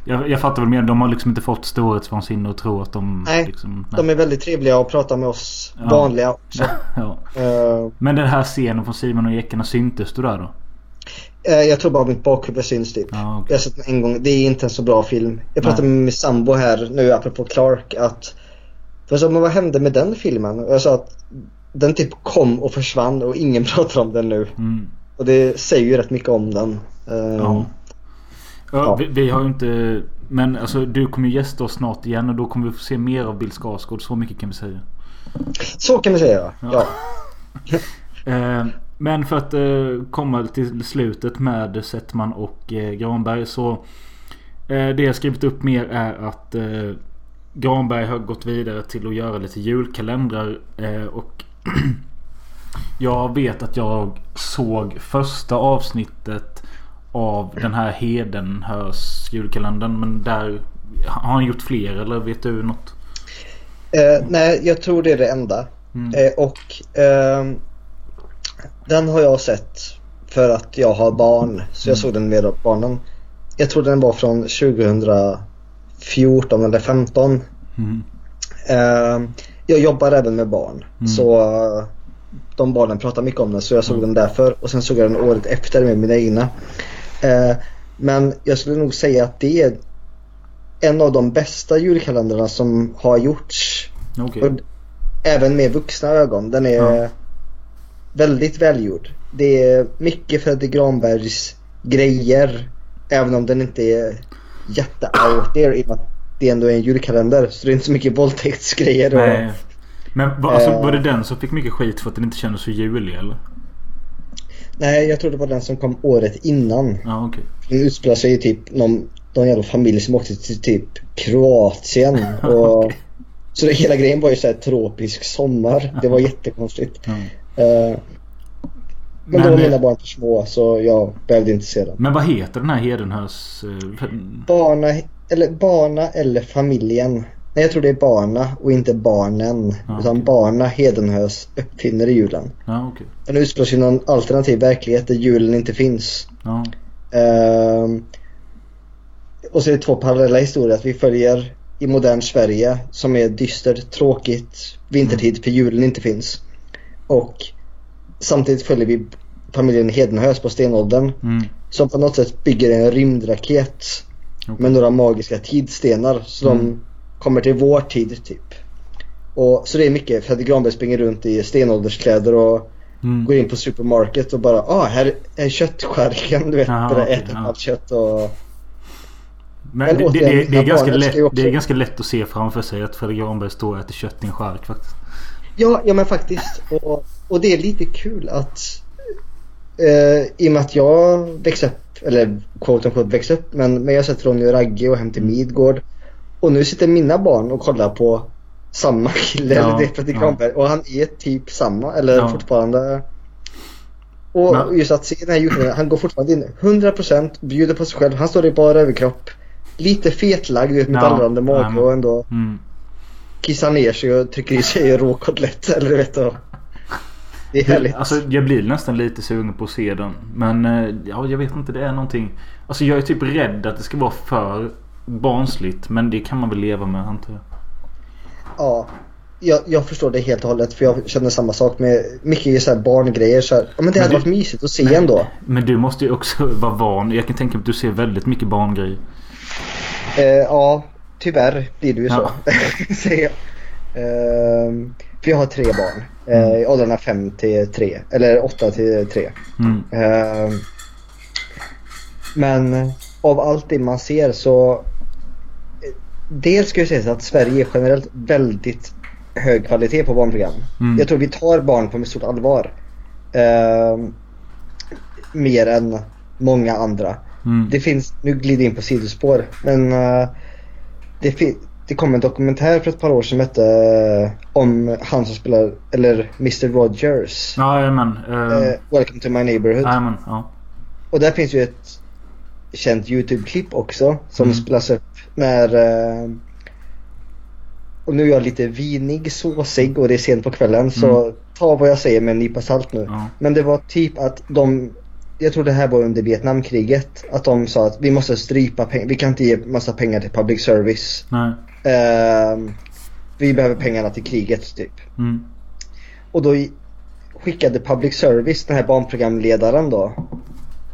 C: Jag, jag fattar väl mer. De har liksom inte fått storhetsvansinne och tror att de
B: Nej,
C: liksom...
B: de är väldigt trevliga och pratar med oss
C: Ja.
B: vanliga också.
C: ja.
B: Eh,
C: Men den här scenen från Simon och Ekerna syntes du där då?
B: eh, jag tror bara mitt bakhuvud syns typ.
C: Ja, okej.
B: Jag har sett den en gång. Det är inte en så bra film. Jag pratade
C: Nej.
B: med min sambo här nu apropå Clark att för jag sa, men vad hände med den filmen? Och jag sa att den typ kom och försvann och ingen pratar om den nu.
C: Mm.
B: Och det säger ju rätt mycket om den. Eh,
C: Ja. Ja,
B: Ja.
C: Vi, vi har ju inte... Men alltså du kommer ju gästa oss snart igen och då kommer vi få se mer av Bill Skarsgård. Så mycket kan vi säga.
B: Så kan vi säga. Ja.
C: Eh, men för att eh, komma till slutet med Settman och eh, Granberg så Det jag skrivit upp mer är att Granberg har gått vidare till att göra lite julkalendrar och Jag vet att jag såg första avsnittet av den här Hedenhös julkalendern men där Har han gjort fler eller vet du något?
B: Eh, nej, jag tror det är det enda.
C: Mm.
B: Eh, och ehm, den har jag sett för att jag har barn. Så jag
C: Mm.
B: såg den med barnen. Jag tror den var från 2014 eller 15.
C: Mm.
B: Eh, jag jobbar även med barn.
C: Mm.
B: Så eh, de barnen pratar mycket om den så jag såg den därför. Och sen såg jag den året efter med mina egna. Eh, men jag skulle nog säga att det är en av de bästa julkalendrarna som har gjorts.
C: Okej.
B: Och även med vuxna ögon. Den är
C: Ja.
B: väldigt välgjord. Det är mycket Fredrik Granbergs grejer. Även om den inte är jätte out there i och med att det ändå är en julkalender. Så det är inte så mycket våldtäktsgrejer. Och,
C: Nej. Men var, alltså,
B: Eh.
C: var det den som fick mycket skit för att den inte kändes så julig eller?
B: Nej, jag tror det var den som kom året innan.
C: Ja okej.
B: Den utspelar sig i typ någon, någon jävla familj som åkte till typ Kroatien. Och,
C: Okej.
B: Så det, hela grejen var ju såhär tropisk sommar. Det var jättekonstigt.
C: Ja.
B: Eh, men, då
C: Men,
B: var
C: eh,
B: mina barn för små så jag behövde inte se den.
C: Men vad heter den här Hedenhös... eh,
B: Barna, eller barna eller familjen. Nej jag tror det är barna och inte barnen.
C: Ja,
B: utan
C: okej.
B: barna Hedenhös uppfinner julen.
C: Ja okej.
B: Den utspelar sig i någon alternativ verklighet där julen inte finns.
C: Ja.
B: Ehm, och så är det två parallella historier. Att vi följer i modern Sverige som är dystert, tråkigt, vintertid för julen inte finns. Och samtidigt följer vi familjen Hedenhös på stenåldern.
C: Mm.
B: Som på något sätt bygger en rymdraket
C: Okej.
B: med några magiska tidsstenar. Så
C: Mm.
B: de kommer till vår tid typ. Och, så det är mycket. Fredrik Granberg springer runt i stenålderskläder och
C: Mm.
B: går in på supermarket och bara ah här är köttskärken du vet.
C: Aha,
B: där
C: okej,
B: äter
C: ja.
B: allt kött och
C: Men
B: Men
C: det,
B: återigen,
C: det, det, är ganska lätt,
B: också-
C: det är ganska lätt att se framför sig att Fredrik Granberg står och äter kött i en skärk faktiskt.
B: Ja, ja men faktiskt. Och, och det är lite kul att eh, i och med att jag växte upp, eller quote unquote växte upp, men, men jag har sett Ronny och Ragge och Hem till Midgård. Och nu sitter mina barn och kollar på samma kille,
C: Ja,
B: eller det är Fredrik
C: ja.
B: Och han är typ samma, eller
C: Ja.
B: fortfarande. Och
C: Men-
B: just att se den här julkalendern, han går fortfarande in 100% bjuder på sig själv. Han står i bara överkropp. Lite fetlagd, vet, med
C: Ja,
B: dallrande mage och ändå
C: Mm.
B: kissar ner sig och trycker i sig råkotlett eller du vet och Det är härligt.
C: Alltså jag blir nästan lite sugen på att se den. Men eh, ja, jag vet inte. Det är någonting. Alltså jag är typ rädd att det ska vara för barnsligt. Men det kan man väl leva med antar jag.
B: Ja, jag, jag förstår det helt och hållet för jag känner samma sak med mycket så här barngrejer. Så här, ja, men det
C: Men
B: hade
C: du-
B: varit mysigt att se ändå.
C: Men du måste ju också vara van. Jag kan tänka mig att du ser väldigt mycket barngrejer.
B: Eh, ja, tyvärr blir det ju så.
C: Ja.
B: Säger jag. Ehm, för jag har tre barn. Eh, I åldrarna 5 till 3. Eller 8 till 3.
C: Mm.
B: Ehm, men av allt det man ser så... eh, Dels ska jag säga att Sverige är generellt väldigt hög kvalitet på barnprogram.
C: Mm.
B: Jag tror vi tar barn på stort allvar. Ehm, mer än många andra.
C: Mm.
B: Det finns, nu glider jag in på sidospår, men eh, det, fi- det kom en dokumentär för ett par år sedan som hette eh, om han som spelar, eller Mr Rogers.
C: Ja, jajamän.
B: Eh,
C: Uh,
B: Welcome to my neighborhood.
C: jajamän, ja.
B: Och där finns ju ett känt YouTube-klipp också som
C: Mm.
B: spelas upp när eh, och nu är jag lite vinig, såsig och det är sent på kvällen så ta vad jag säger med en nypa salt nu.
C: Mm. Ja.
B: Men det var typ att de jag tror det här var under Vietnamkriget. Att de sa att vi måste strypa pengar. Vi kan inte ge massa pengar till public service. Ehm, vi behöver pengarna till kriget typ.
C: Mm.
B: Och då skickade public service, den här barnprogramledaren då.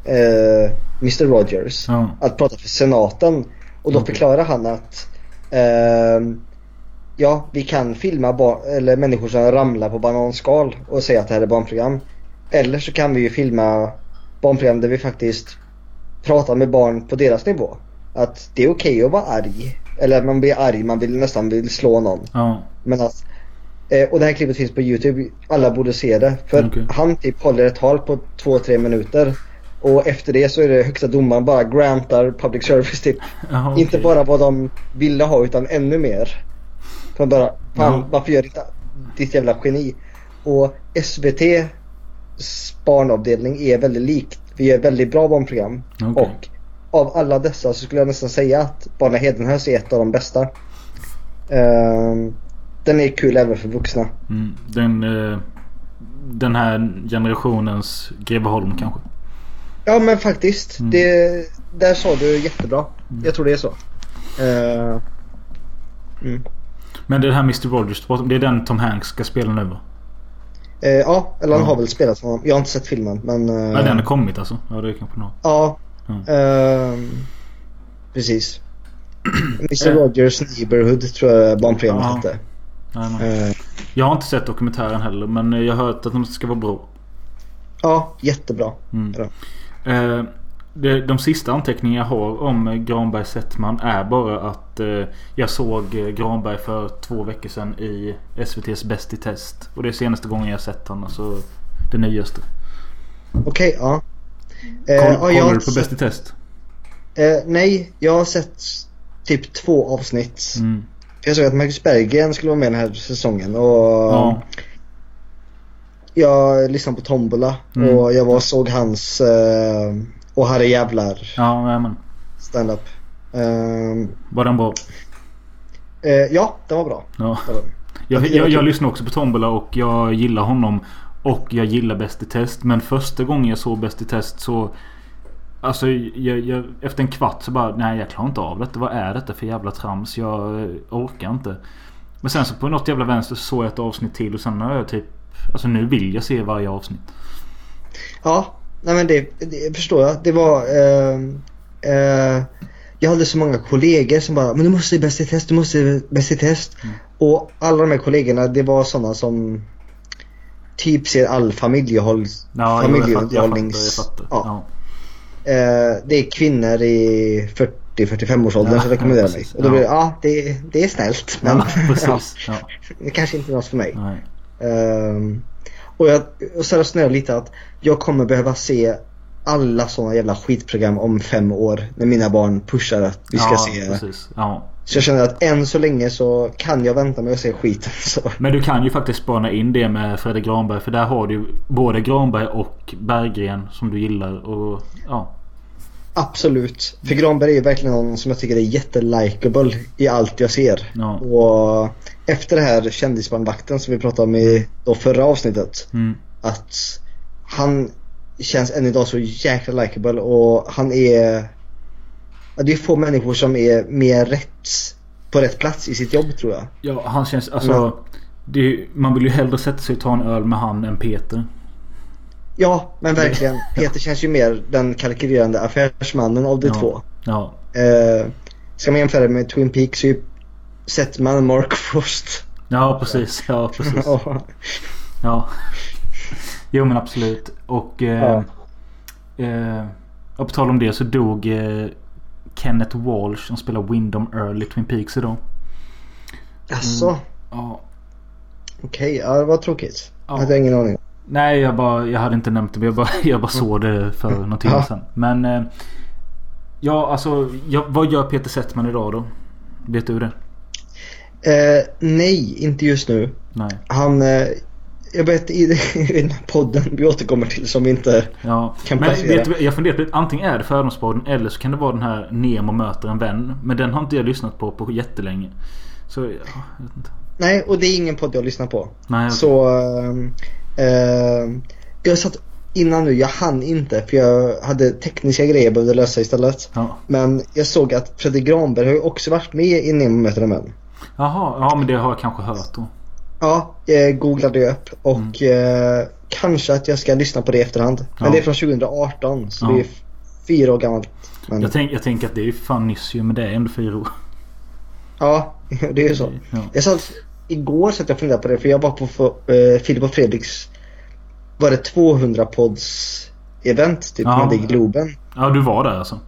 B: Eh, Mr Rogers.
C: Ja.
B: Att prata för senaten. Och då förklarar han att ehm, Ja, vi kan filma eller människor som ramlar på bananskal och säga att det här är barnprogram. Eller så kan vi ju filma barnprogram där vi faktiskt pratar med barn på deras nivå. Att det är okej att vara arg. Eller man blir arg, man vill nästan vill slå någon.
C: Ja.
B: Men att, eh, och det här klippet finns på Youtube. Alla borde se det. För
C: Okej.
B: han typ håller ett tal på 2-3 minuter. Och efter det så är det högsta domaren bara grantar public service typ.
C: Okej.
B: Inte bara vad de ville ha utan ännu mer. För bara, fan
C: Ja.
B: varför gör inte ditt jävla geni? Och SVT barnavdelning är väldigt likt. Vi gör väldigt bra barnprogram.
C: Okej.
B: Och av alla dessa så skulle jag nästan säga att Barna Hedenhös är ett av de bästa. Ehm, den är kul även för vuxna.
C: Mm. Den, eh, den här generationens Greveholm kanske.
B: Ja men faktiskt.
C: Mm.
B: Det, där sa du jättebra. Jag tror det är så. Ehm, mm.
C: Men det här Mr Rogers, det är den Tom Hanks ska spela nu va?
B: Eh, ja, eller han har väl spelat honom. Jag har inte sett filmen men... eh,
C: Ja, den har kommit alltså? Ja, det är kanske något.
B: Ja. Ehm, precis. Mr. Rogers Neighborhood tror jag barnprogrammet
C: Ja.
B: hette.
C: Jajamän.
B: Eh,
C: Jag har inte sett dokumentären heller men jag har hört att de ska vara bra.
B: ja, jättebra.
C: Mm. Eh, det, de sista anteckningar jag har om Granberg Settman är bara att eh, jag såg eh, Granberg för två veckor sedan i SVT's Bäst i test. Och det är senaste gången jag har sett honom. Alltså det nyaste.
B: Okej, ja. Eh,
C: Koll,
B: ja,
C: kollar
B: jag har
C: du på Bäst i test?
B: Eh, nej, jag har sett typ två avsnitt.
C: Mm.
B: Jag såg att Marcus Berggren skulle vara med den här säsongen och
C: Ja.
B: Jag lyssnade på Tombola
C: Mm.
B: och jag var och såg hans eh, Och Herre Jävlar
C: Ja, jajamän.
B: stand-up. Ehm,
C: Var den bra?
B: eh, ja, den var bra.
C: Ja.
B: Var.
C: Jag, jag, jag
B: kul.
C: lyssnar också på Tombola och jag gillar honom. Och jag gillar Bäst i test. Men första gången jag såg Bäst i test så... Alltså jag, jag, efter en kvart så bara nej jag klarar inte av detta. Vad är detta för jävla trams? Jag eh, orkar inte. Men sen så på något jävla vänster så såg jag ett avsnitt till och sen har jag typ... Alltså nu vill jag se varje avsnitt.
B: Ja, nej men det, det förstår jag. Det var... ehm, eh, jag hade så många kollegor som bara Men du måste se Bäst i test, du måste se Bäst i test.
C: Mm.
B: Och alla de här kollegorna det var sådana som Typ ser all familjehåll,
C: Ja, fattar.
B: Ja.
C: Ja.
B: Eh, det är kvinnor i 40-45 års ålder
C: Ja,
B: som rekommenderar mig. Och då blir det, ja det, det är snällt men
C: Ja, precis. Ja.
B: det kanske inte är något för mig.
C: Nej.
B: Ehm, och jag och så resonerar lite att jag kommer behöva se alla sådana jävla skitprogram om fem år när mina barn pushar att vi ska
C: ja,
B: se.
C: Precis. Ja.
B: Så jag känner att än så länge så kan jag vänta med att se skiten. Så.
C: Men du kan ju faktiskt spana in det med Fredrik Granberg. För där har du både Granberg och Berggren som du gillar. Och ja.
B: Absolut. För Granberg är verkligen någon som jag tycker är jättelikable i allt jag ser.
C: Ja.
B: Och efter det här kändisbarnvakten som vi pratade om i då förra avsnittet.
C: Mm.
B: Att han känns än idag så jäkla likable och han är Ja, det är få människor som är mer rätt på rätt plats i sitt jobb tror jag.
C: Ja, han känns... Alltså... Det är, man vill ju hellre sätta sig och ta en öl med han än Peter.
B: Ja, men verkligen. Peter känns ju mer den kalkylerande affärsmannen av de
C: Ja.
B: två.
C: Ja.
B: Eh, ska man jämföra med Twin Peaks så är ju Settman Mark Frost.
C: Ja, precis. Ja, precis.
B: Ja.
C: Ja. Jo men absolut. Och... Eh, eh, och på tal om det så dog eh, Kenneth Walsh som spelar Wyndham Earl i Twin Peaks idag.
B: Jaså?
C: Ja.
B: Okej, ja det var tråkigt.
C: Ja.
B: Hade jag ingen aning.
C: Nej, jag, bara, jag hade inte nämnt det. men Jag bara, jag bara såg det för någon timme sedan. Men... Eh, ja, alltså. Ja, vad gör Peter Settman idag då? Vet du det?
B: Eh, nej, inte just nu.
C: Nej.
B: Han... Eh, jag vet i, i den här podden vi återkommer till som vi inte
C: Ja.
B: kan
C: Men
B: placera.
C: vet du, jag funderar på det. Antingen är det Fördomspodden eller så kan det vara den här Nemo möter en vän. Men den har inte jag lyssnat på på jättelänge. Så, ja, jag vet inte.
B: Nej, och det är ingen podd jag lyssnar på.
C: Nej, okej.
B: Så... Eh, jag satt innan nu, jag hann inte för jag hade tekniska grejer jag behövde lösa istället.
C: Ja.
B: Men jag såg att Fredrik Granberg har ju också varit med i Nemo möter en vän.
C: Jaha, ja men det har jag kanske hört då.
B: Ja, jag googlade upp och eh, kanske att jag ska lyssna på det i efterhand. Men
C: Ja.
B: det är från 2018 så
C: Ja.
B: det är fyra år gammalt. Men,
C: Jag, tänk, tänker att det är fan nyss ju men det är ändå fyra år.
B: Ja, det är ju så.
C: Ja.
B: Jag sa igår så att jag funderade på det för jag var på eh, Filip och Fredriks var det 200 pods event typ
C: Ja.
B: i Globen.
C: Ja du var där alltså?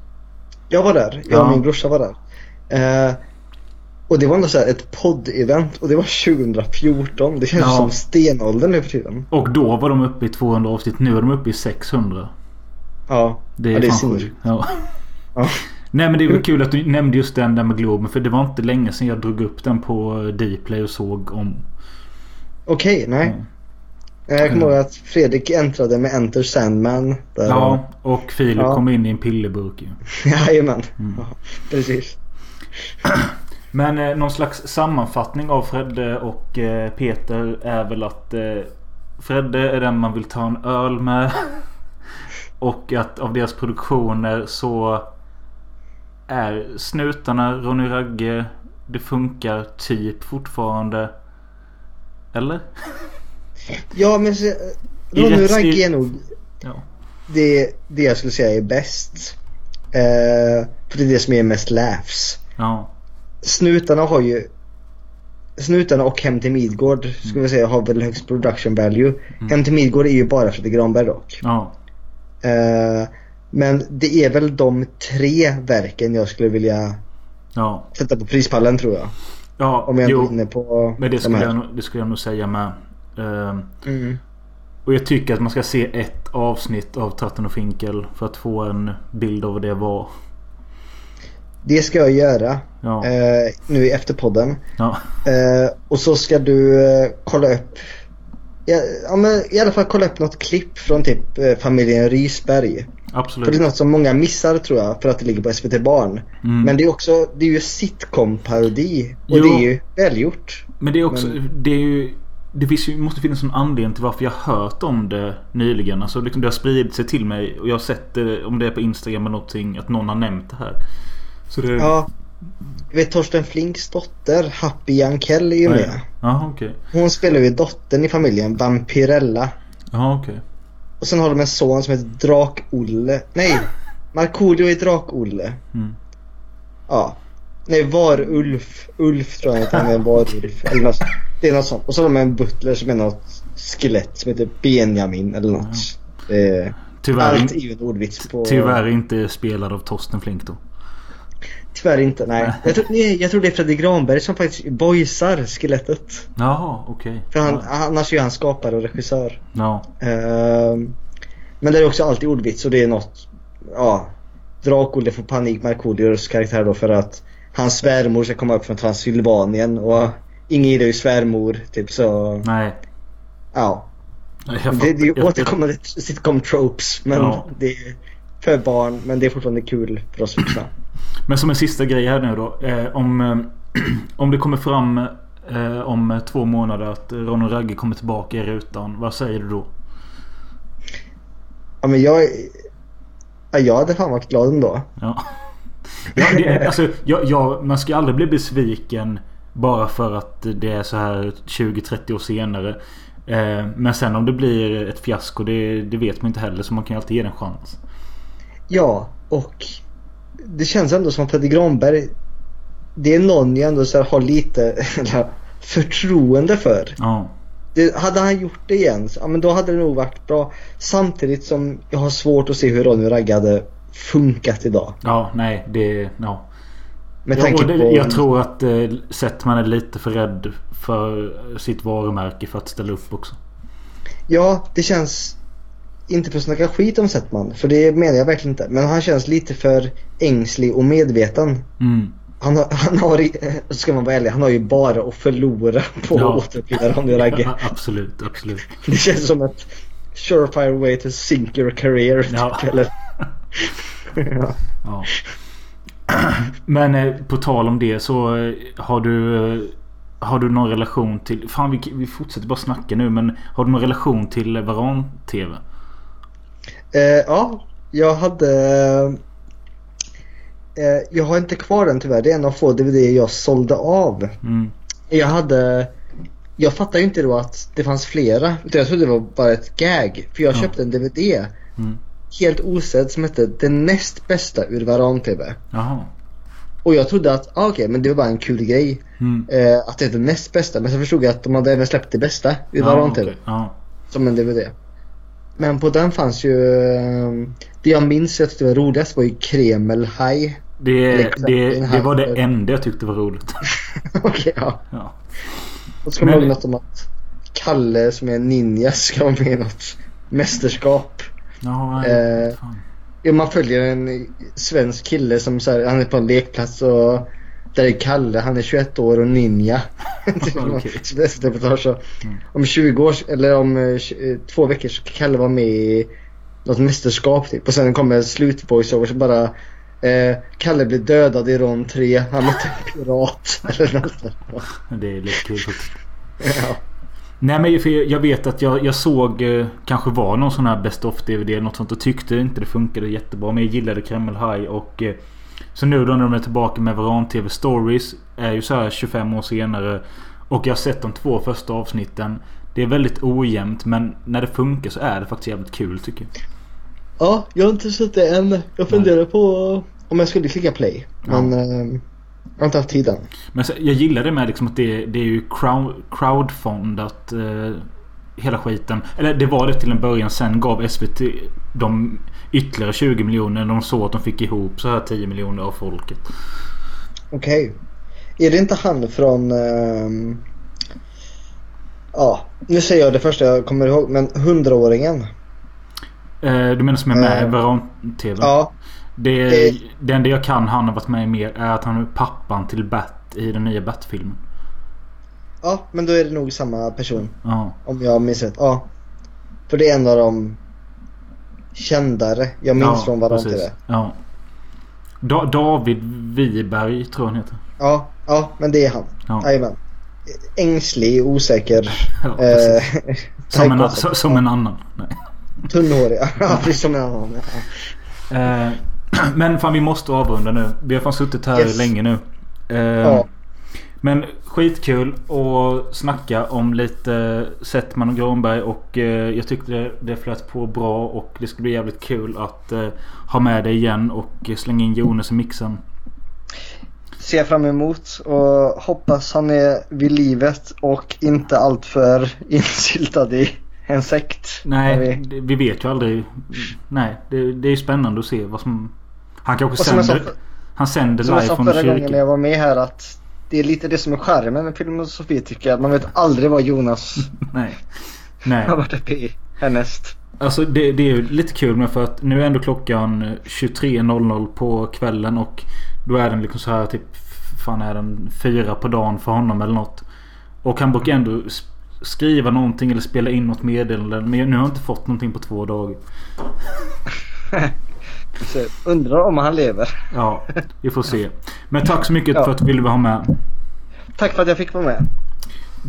B: Jag var där, jag och
C: Ja.
B: min brorsa var där. Eh, och det var ändå så ett podd-event och det var 2014. Det känns
C: Ja.
B: som stenåldern nu för tiden.
C: Och då var de uppe i 200 avsnitt. Nu är de uppe i 600.
B: Ja,
C: Det är,
B: ja, det är
C: sjukt. Ja.
B: Ja.
C: Nej men det är väl kul att du nämnde just den där med Globen. För det var inte länge sedan jag drog upp den på Dplay och såg om.
B: Okej, nej.
C: Ja.
B: Jag kommer ihåg att Fredrik äntrade med Enter Sandman. Där
C: Ja, och Filip
B: Ja.
C: kom in i en pillerburk ju.
B: Jajamän.
C: Mm.
B: Ja, precis.
C: Men eh, någon slags sammanfattning av Fredde och eh, Peter är väl att eh, Fredde är den man vill ta en öl med. och att av deras produktioner så är Snutarna, Ronny Ragge, det funkar typ fortfarande. Eller?
B: Ja, men så, Ronny Ragge är nog
C: Ja.
B: det, det jag skulle säga är bäst. Eh, för det är det som är mest laughs.
C: Ja.
B: Snutarna har ju Snutarna och Hem till Midgård skulle vi säga har väl högst production value. Hem till Midgård är ju bara Fredrik Granberg dock.
C: Ja.
B: Eh, men det är väl de tre verken jag skulle vilja
C: Ja.
B: sätta på prispallen tror jag.
C: Ja.
B: Om jag
C: jo.
B: är inne på
C: Men det
B: de
C: skulle, jag, det skulle jag nog säga med. Ehm,
B: Mm.
C: Och jag tycker att man ska se ett avsnitt av Tratten och Finkel för att få en bild av vad det var.
B: Det ska jag göra
C: Ja.
B: eh, nu i efterpodden.
C: Ja.
B: Eh, och så ska du eh, kolla upp ja, men i alla fall kolla upp något klipp från typ eh, familjen Rysberg. För det
C: Absolut.
B: är något som många missar tror jag för att det ligger på SVT Barn.
C: Mm.
B: Men det är också, det är ju sitcom-parodi. Och
C: Jo.
B: det är ju välgjort.
C: Men det är också,
B: Men-
C: det är ju... Det finns ju, måste finnas en anledning till varför jag hört om det nyligen. Alltså liksom det har spridit sig till mig. Och jag har sett det, om det är på Instagram eller någonting, att någon har nämnt det här. Så det...
B: Ja. Vet Torsten Flinks dotter, Happy Jankell är ju
C: Ja,
B: med.
C: ja. Jaha okej.
B: Hon spelar ju dottern i familjen, Vampirella.
C: Jaha okej.
B: Och sen har de en son som heter Drak-Olle. Nej, Markoolio är Drak-Olle.
C: Mm.
B: Ja. Nej, Var-Ulf. Ulf tror jag att han är Var-Ulf. Eller något. Det är något sånt. Och så har de en butler som är något skelett som heter Benjamin eller något. Det är,
C: Tyvärr,
B: allt är ju en ordvits på...
C: tyvärr inte spelad av Torsten Flink då.
B: Tyvärr inte, nej. Jag tror, nej, jag tror det är Fredrik Granberg som faktiskt boysar skelettet.
C: Jaha okej.
B: För han,
C: Ja.
B: annars är ju han skapare och regissör.
C: Ja.
B: Ehm, men det är också alltid ordvits och det är något, ja. Drak-Olle får panik, Markoolios karaktär då för att hans svärmor ska komma upp från Transylvanien och ingen gillar ju svärmor, typ så.
C: Nej.
B: Ja.
C: Jag
B: Det, det är återkommande sitcom tropes men
C: Ja.
B: det är för barn men det är fortfarande kul för oss vuxna.
C: Men som en sista grej här nu då. Eh, om, eh, om det kommer fram eh, om två månader att Ron och Ragge kommer tillbaka i rutan. Vad säger du då?
B: Ja men jag, ja, jag hade fan varit glad ändå.
C: Ja. Ja, det, alltså, jag, jag, man ska aldrig bli besviken bara för att det är så här 20-30 år senare. Eh, men sen om det blir ett fiasko det, det vet man inte heller så man kan ju alltid ge det en chans.
B: Ja, och det känns ändå som att Peter Granberg det är någon jag ändå så har lite förtroende för.
C: Ja.
B: Det, hade han gjort det igen, ja, men då hade det nog varit bra. Samtidigt som jag har svårt att se hur Ronny Ragge hade funkat idag.
C: Ja, nej det... Ja.
B: Med
C: ja,
B: tanke på...
C: Jag tror att eh, Settman är lite för rädd för sitt varumärke för att ställa upp också.
B: Ja, det känns... Inte för att snacka skit om Settman, för det menar jag verkligen inte. Men han känns lite för ängslig och medveten.
C: Mm.
B: Han har, han har ska man vara ärlig, han har ju bara att förlora på
C: Ja.
B: att återuppliva Ronny Ragge.
C: Ja, absolut, absolut.
B: Det känns som ett surefire way to sink your career.
C: Ja.
B: Typ, eller? ja.
C: Ja. Men eh, på tal om det så eh, har du... eh, Har du någon relation till... Fan vi, vi fortsätter bara snacka nu men har du någon relation till Varan-TV?
B: Eh, ja, jag hade... Eh, jag har inte kvar den tyvärr. Det är en av få DVD jag sålde av.
C: Mm.
B: Jag hade... Jag fattade inte då att det fanns flera. Utan jag trodde det var bara ett gag. För jag
C: Ja.
B: köpte en DVD.
C: Mm.
B: Helt osedd som hette Det näst bästa ur Varan-TV. Och jag trodde att, ah, okej men det var bara en kul grej.
C: Mm.
B: Eh, att det är det näst bästa. Men så förstod jag att de hade även släppt det bästa ur
C: Ja,
B: Varan-TV.
C: okej. Ja.
B: Som en DVD. Men på den fanns ju... eh, Det jag minns jag tyckte var roligast var ju Kremelhaj.
C: Det,
B: Liksom,
C: det, det var det enda jag tyckte var roligt.
B: Okej, ja.
C: Ja.
B: Och så kommer jag ihåg något om att Kalle som är ninja ska vara med i något mästerskap.
C: Ja,
B: Eh. Ja, man följer en svensk kille som så här, han är på en lekplats och där är Kalle, han är 21 år och ninja. Typ ett reportage. så. Om 20 år, eller om eh, eh, två veckor så ska Kalle vara med i något mästerskap typ. Och sen kommer slutvoiceover så bara eh, Kalle blir dödad i rond 3, han mötte en pirat. eller något sånt.
C: Det är lite kul.
B: Ja.
C: Nej men för jag- jag vet att jag, jag såg eh, kanske var någon sån här Best of DVD eller något sånt och tyckte inte det funkade jättebra. Men jag gillade Kreml High och eh, Så nu då när de är tillbaka med Varan TV Stories är ju så här 25 år senare. Och jag har sett de två första avsnitten. Det är väldigt ojämnt men när det funkar så är det faktiskt jävligt kul tycker jag.
B: Ja, jag har inte sett det än. Jag funderar på om jag skulle klicka play.
C: Ja.
B: Men eh, jag har inte haft tiden.
C: Men så, jag gillar det med liksom att det, det är ju crowd, crowdfundat eh, hela skiten. Eller det var det till en början. Sen gav SVT de ytterligare 20 miljoner. De såg att de fick ihop så här 10 miljoner av folket.
B: Okej. Är det inte han från... ehm, ja, nu säger jag det första jag kommer ihåg. Men hundraåringen.
C: Eh, du menar som är med i
B: Eh,
C: Varan TV?
B: Ja.
C: Det,
B: det-
C: det enda jag kan han har varit med i mer är att han är pappan till Bat i den nya Bat-filmen.
B: Ja, men då är det nog samma person.
C: Ja.
B: Om jag minns rätt. Ja. För det är en av de kändare jag minns
C: ja,
B: från Varan
C: precis. Ja. Da, David Wiberg tror jag han heter.
B: Ja, ja, men det är han.
C: Ja.
B: Jajamän. Ängslig, osäker.
C: Ja,
B: eh,
C: Som en, som en annan. Nej.
B: Tunnhårig. Ja, precis som en annan. Ja.
C: Eh, men fan vi måste avrunda nu. Vi har fan suttit här
B: Yes.
C: länge nu. Eh,
B: Ja.
C: Men skitkul att snacka om lite Settman och Granberg och eh, jag tyckte det, det flöt på bra och det ska bli jävligt kul att eh, ha med dig igen och slänga in Jonas i mixen.
B: Ser fram emot och hoppas han är vid livet och inte alltför insyltad i en sekt.
C: Nej,
B: vi-
C: vi vet ju aldrig. Nej, det, det är spännande att se vad som... Han kanske
B: jag sa
C: sänder...
B: för-
C: Han sänder
B: Som jag
C: live
B: sa
C: från
B: förra gången när
C: kyrkan.
B: jag var med här att det är lite det som är charmen med Filosofi tycker jag. Man vet aldrig vad Jonas
C: Nej. Nej.
B: har varit uppe i härnäst.
C: Alltså det, det är ju lite kul med för att nu är ändå klockan 23.00 på kvällen och då är den liksom så här typ fan är den fyra på dagen för honom eller något. Och han brukar ändå skriva någonting eller spela in något meddelande. Men nu har jag inte fått någonting på två dagar.
B: Så undrar om han lever.
C: Ja, vi får se. Men tack så mycket
B: Ja.
C: för att du ville vara med.
B: Tack för att jag fick vara med.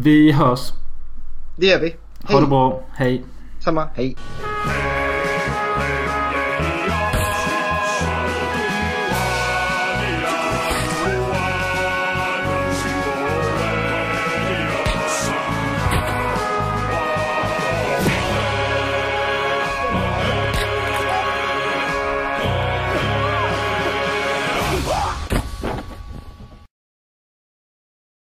C: Vi hörs.
B: Det gör vi.
C: Ha det bra. Hej.
B: Samma. Hej.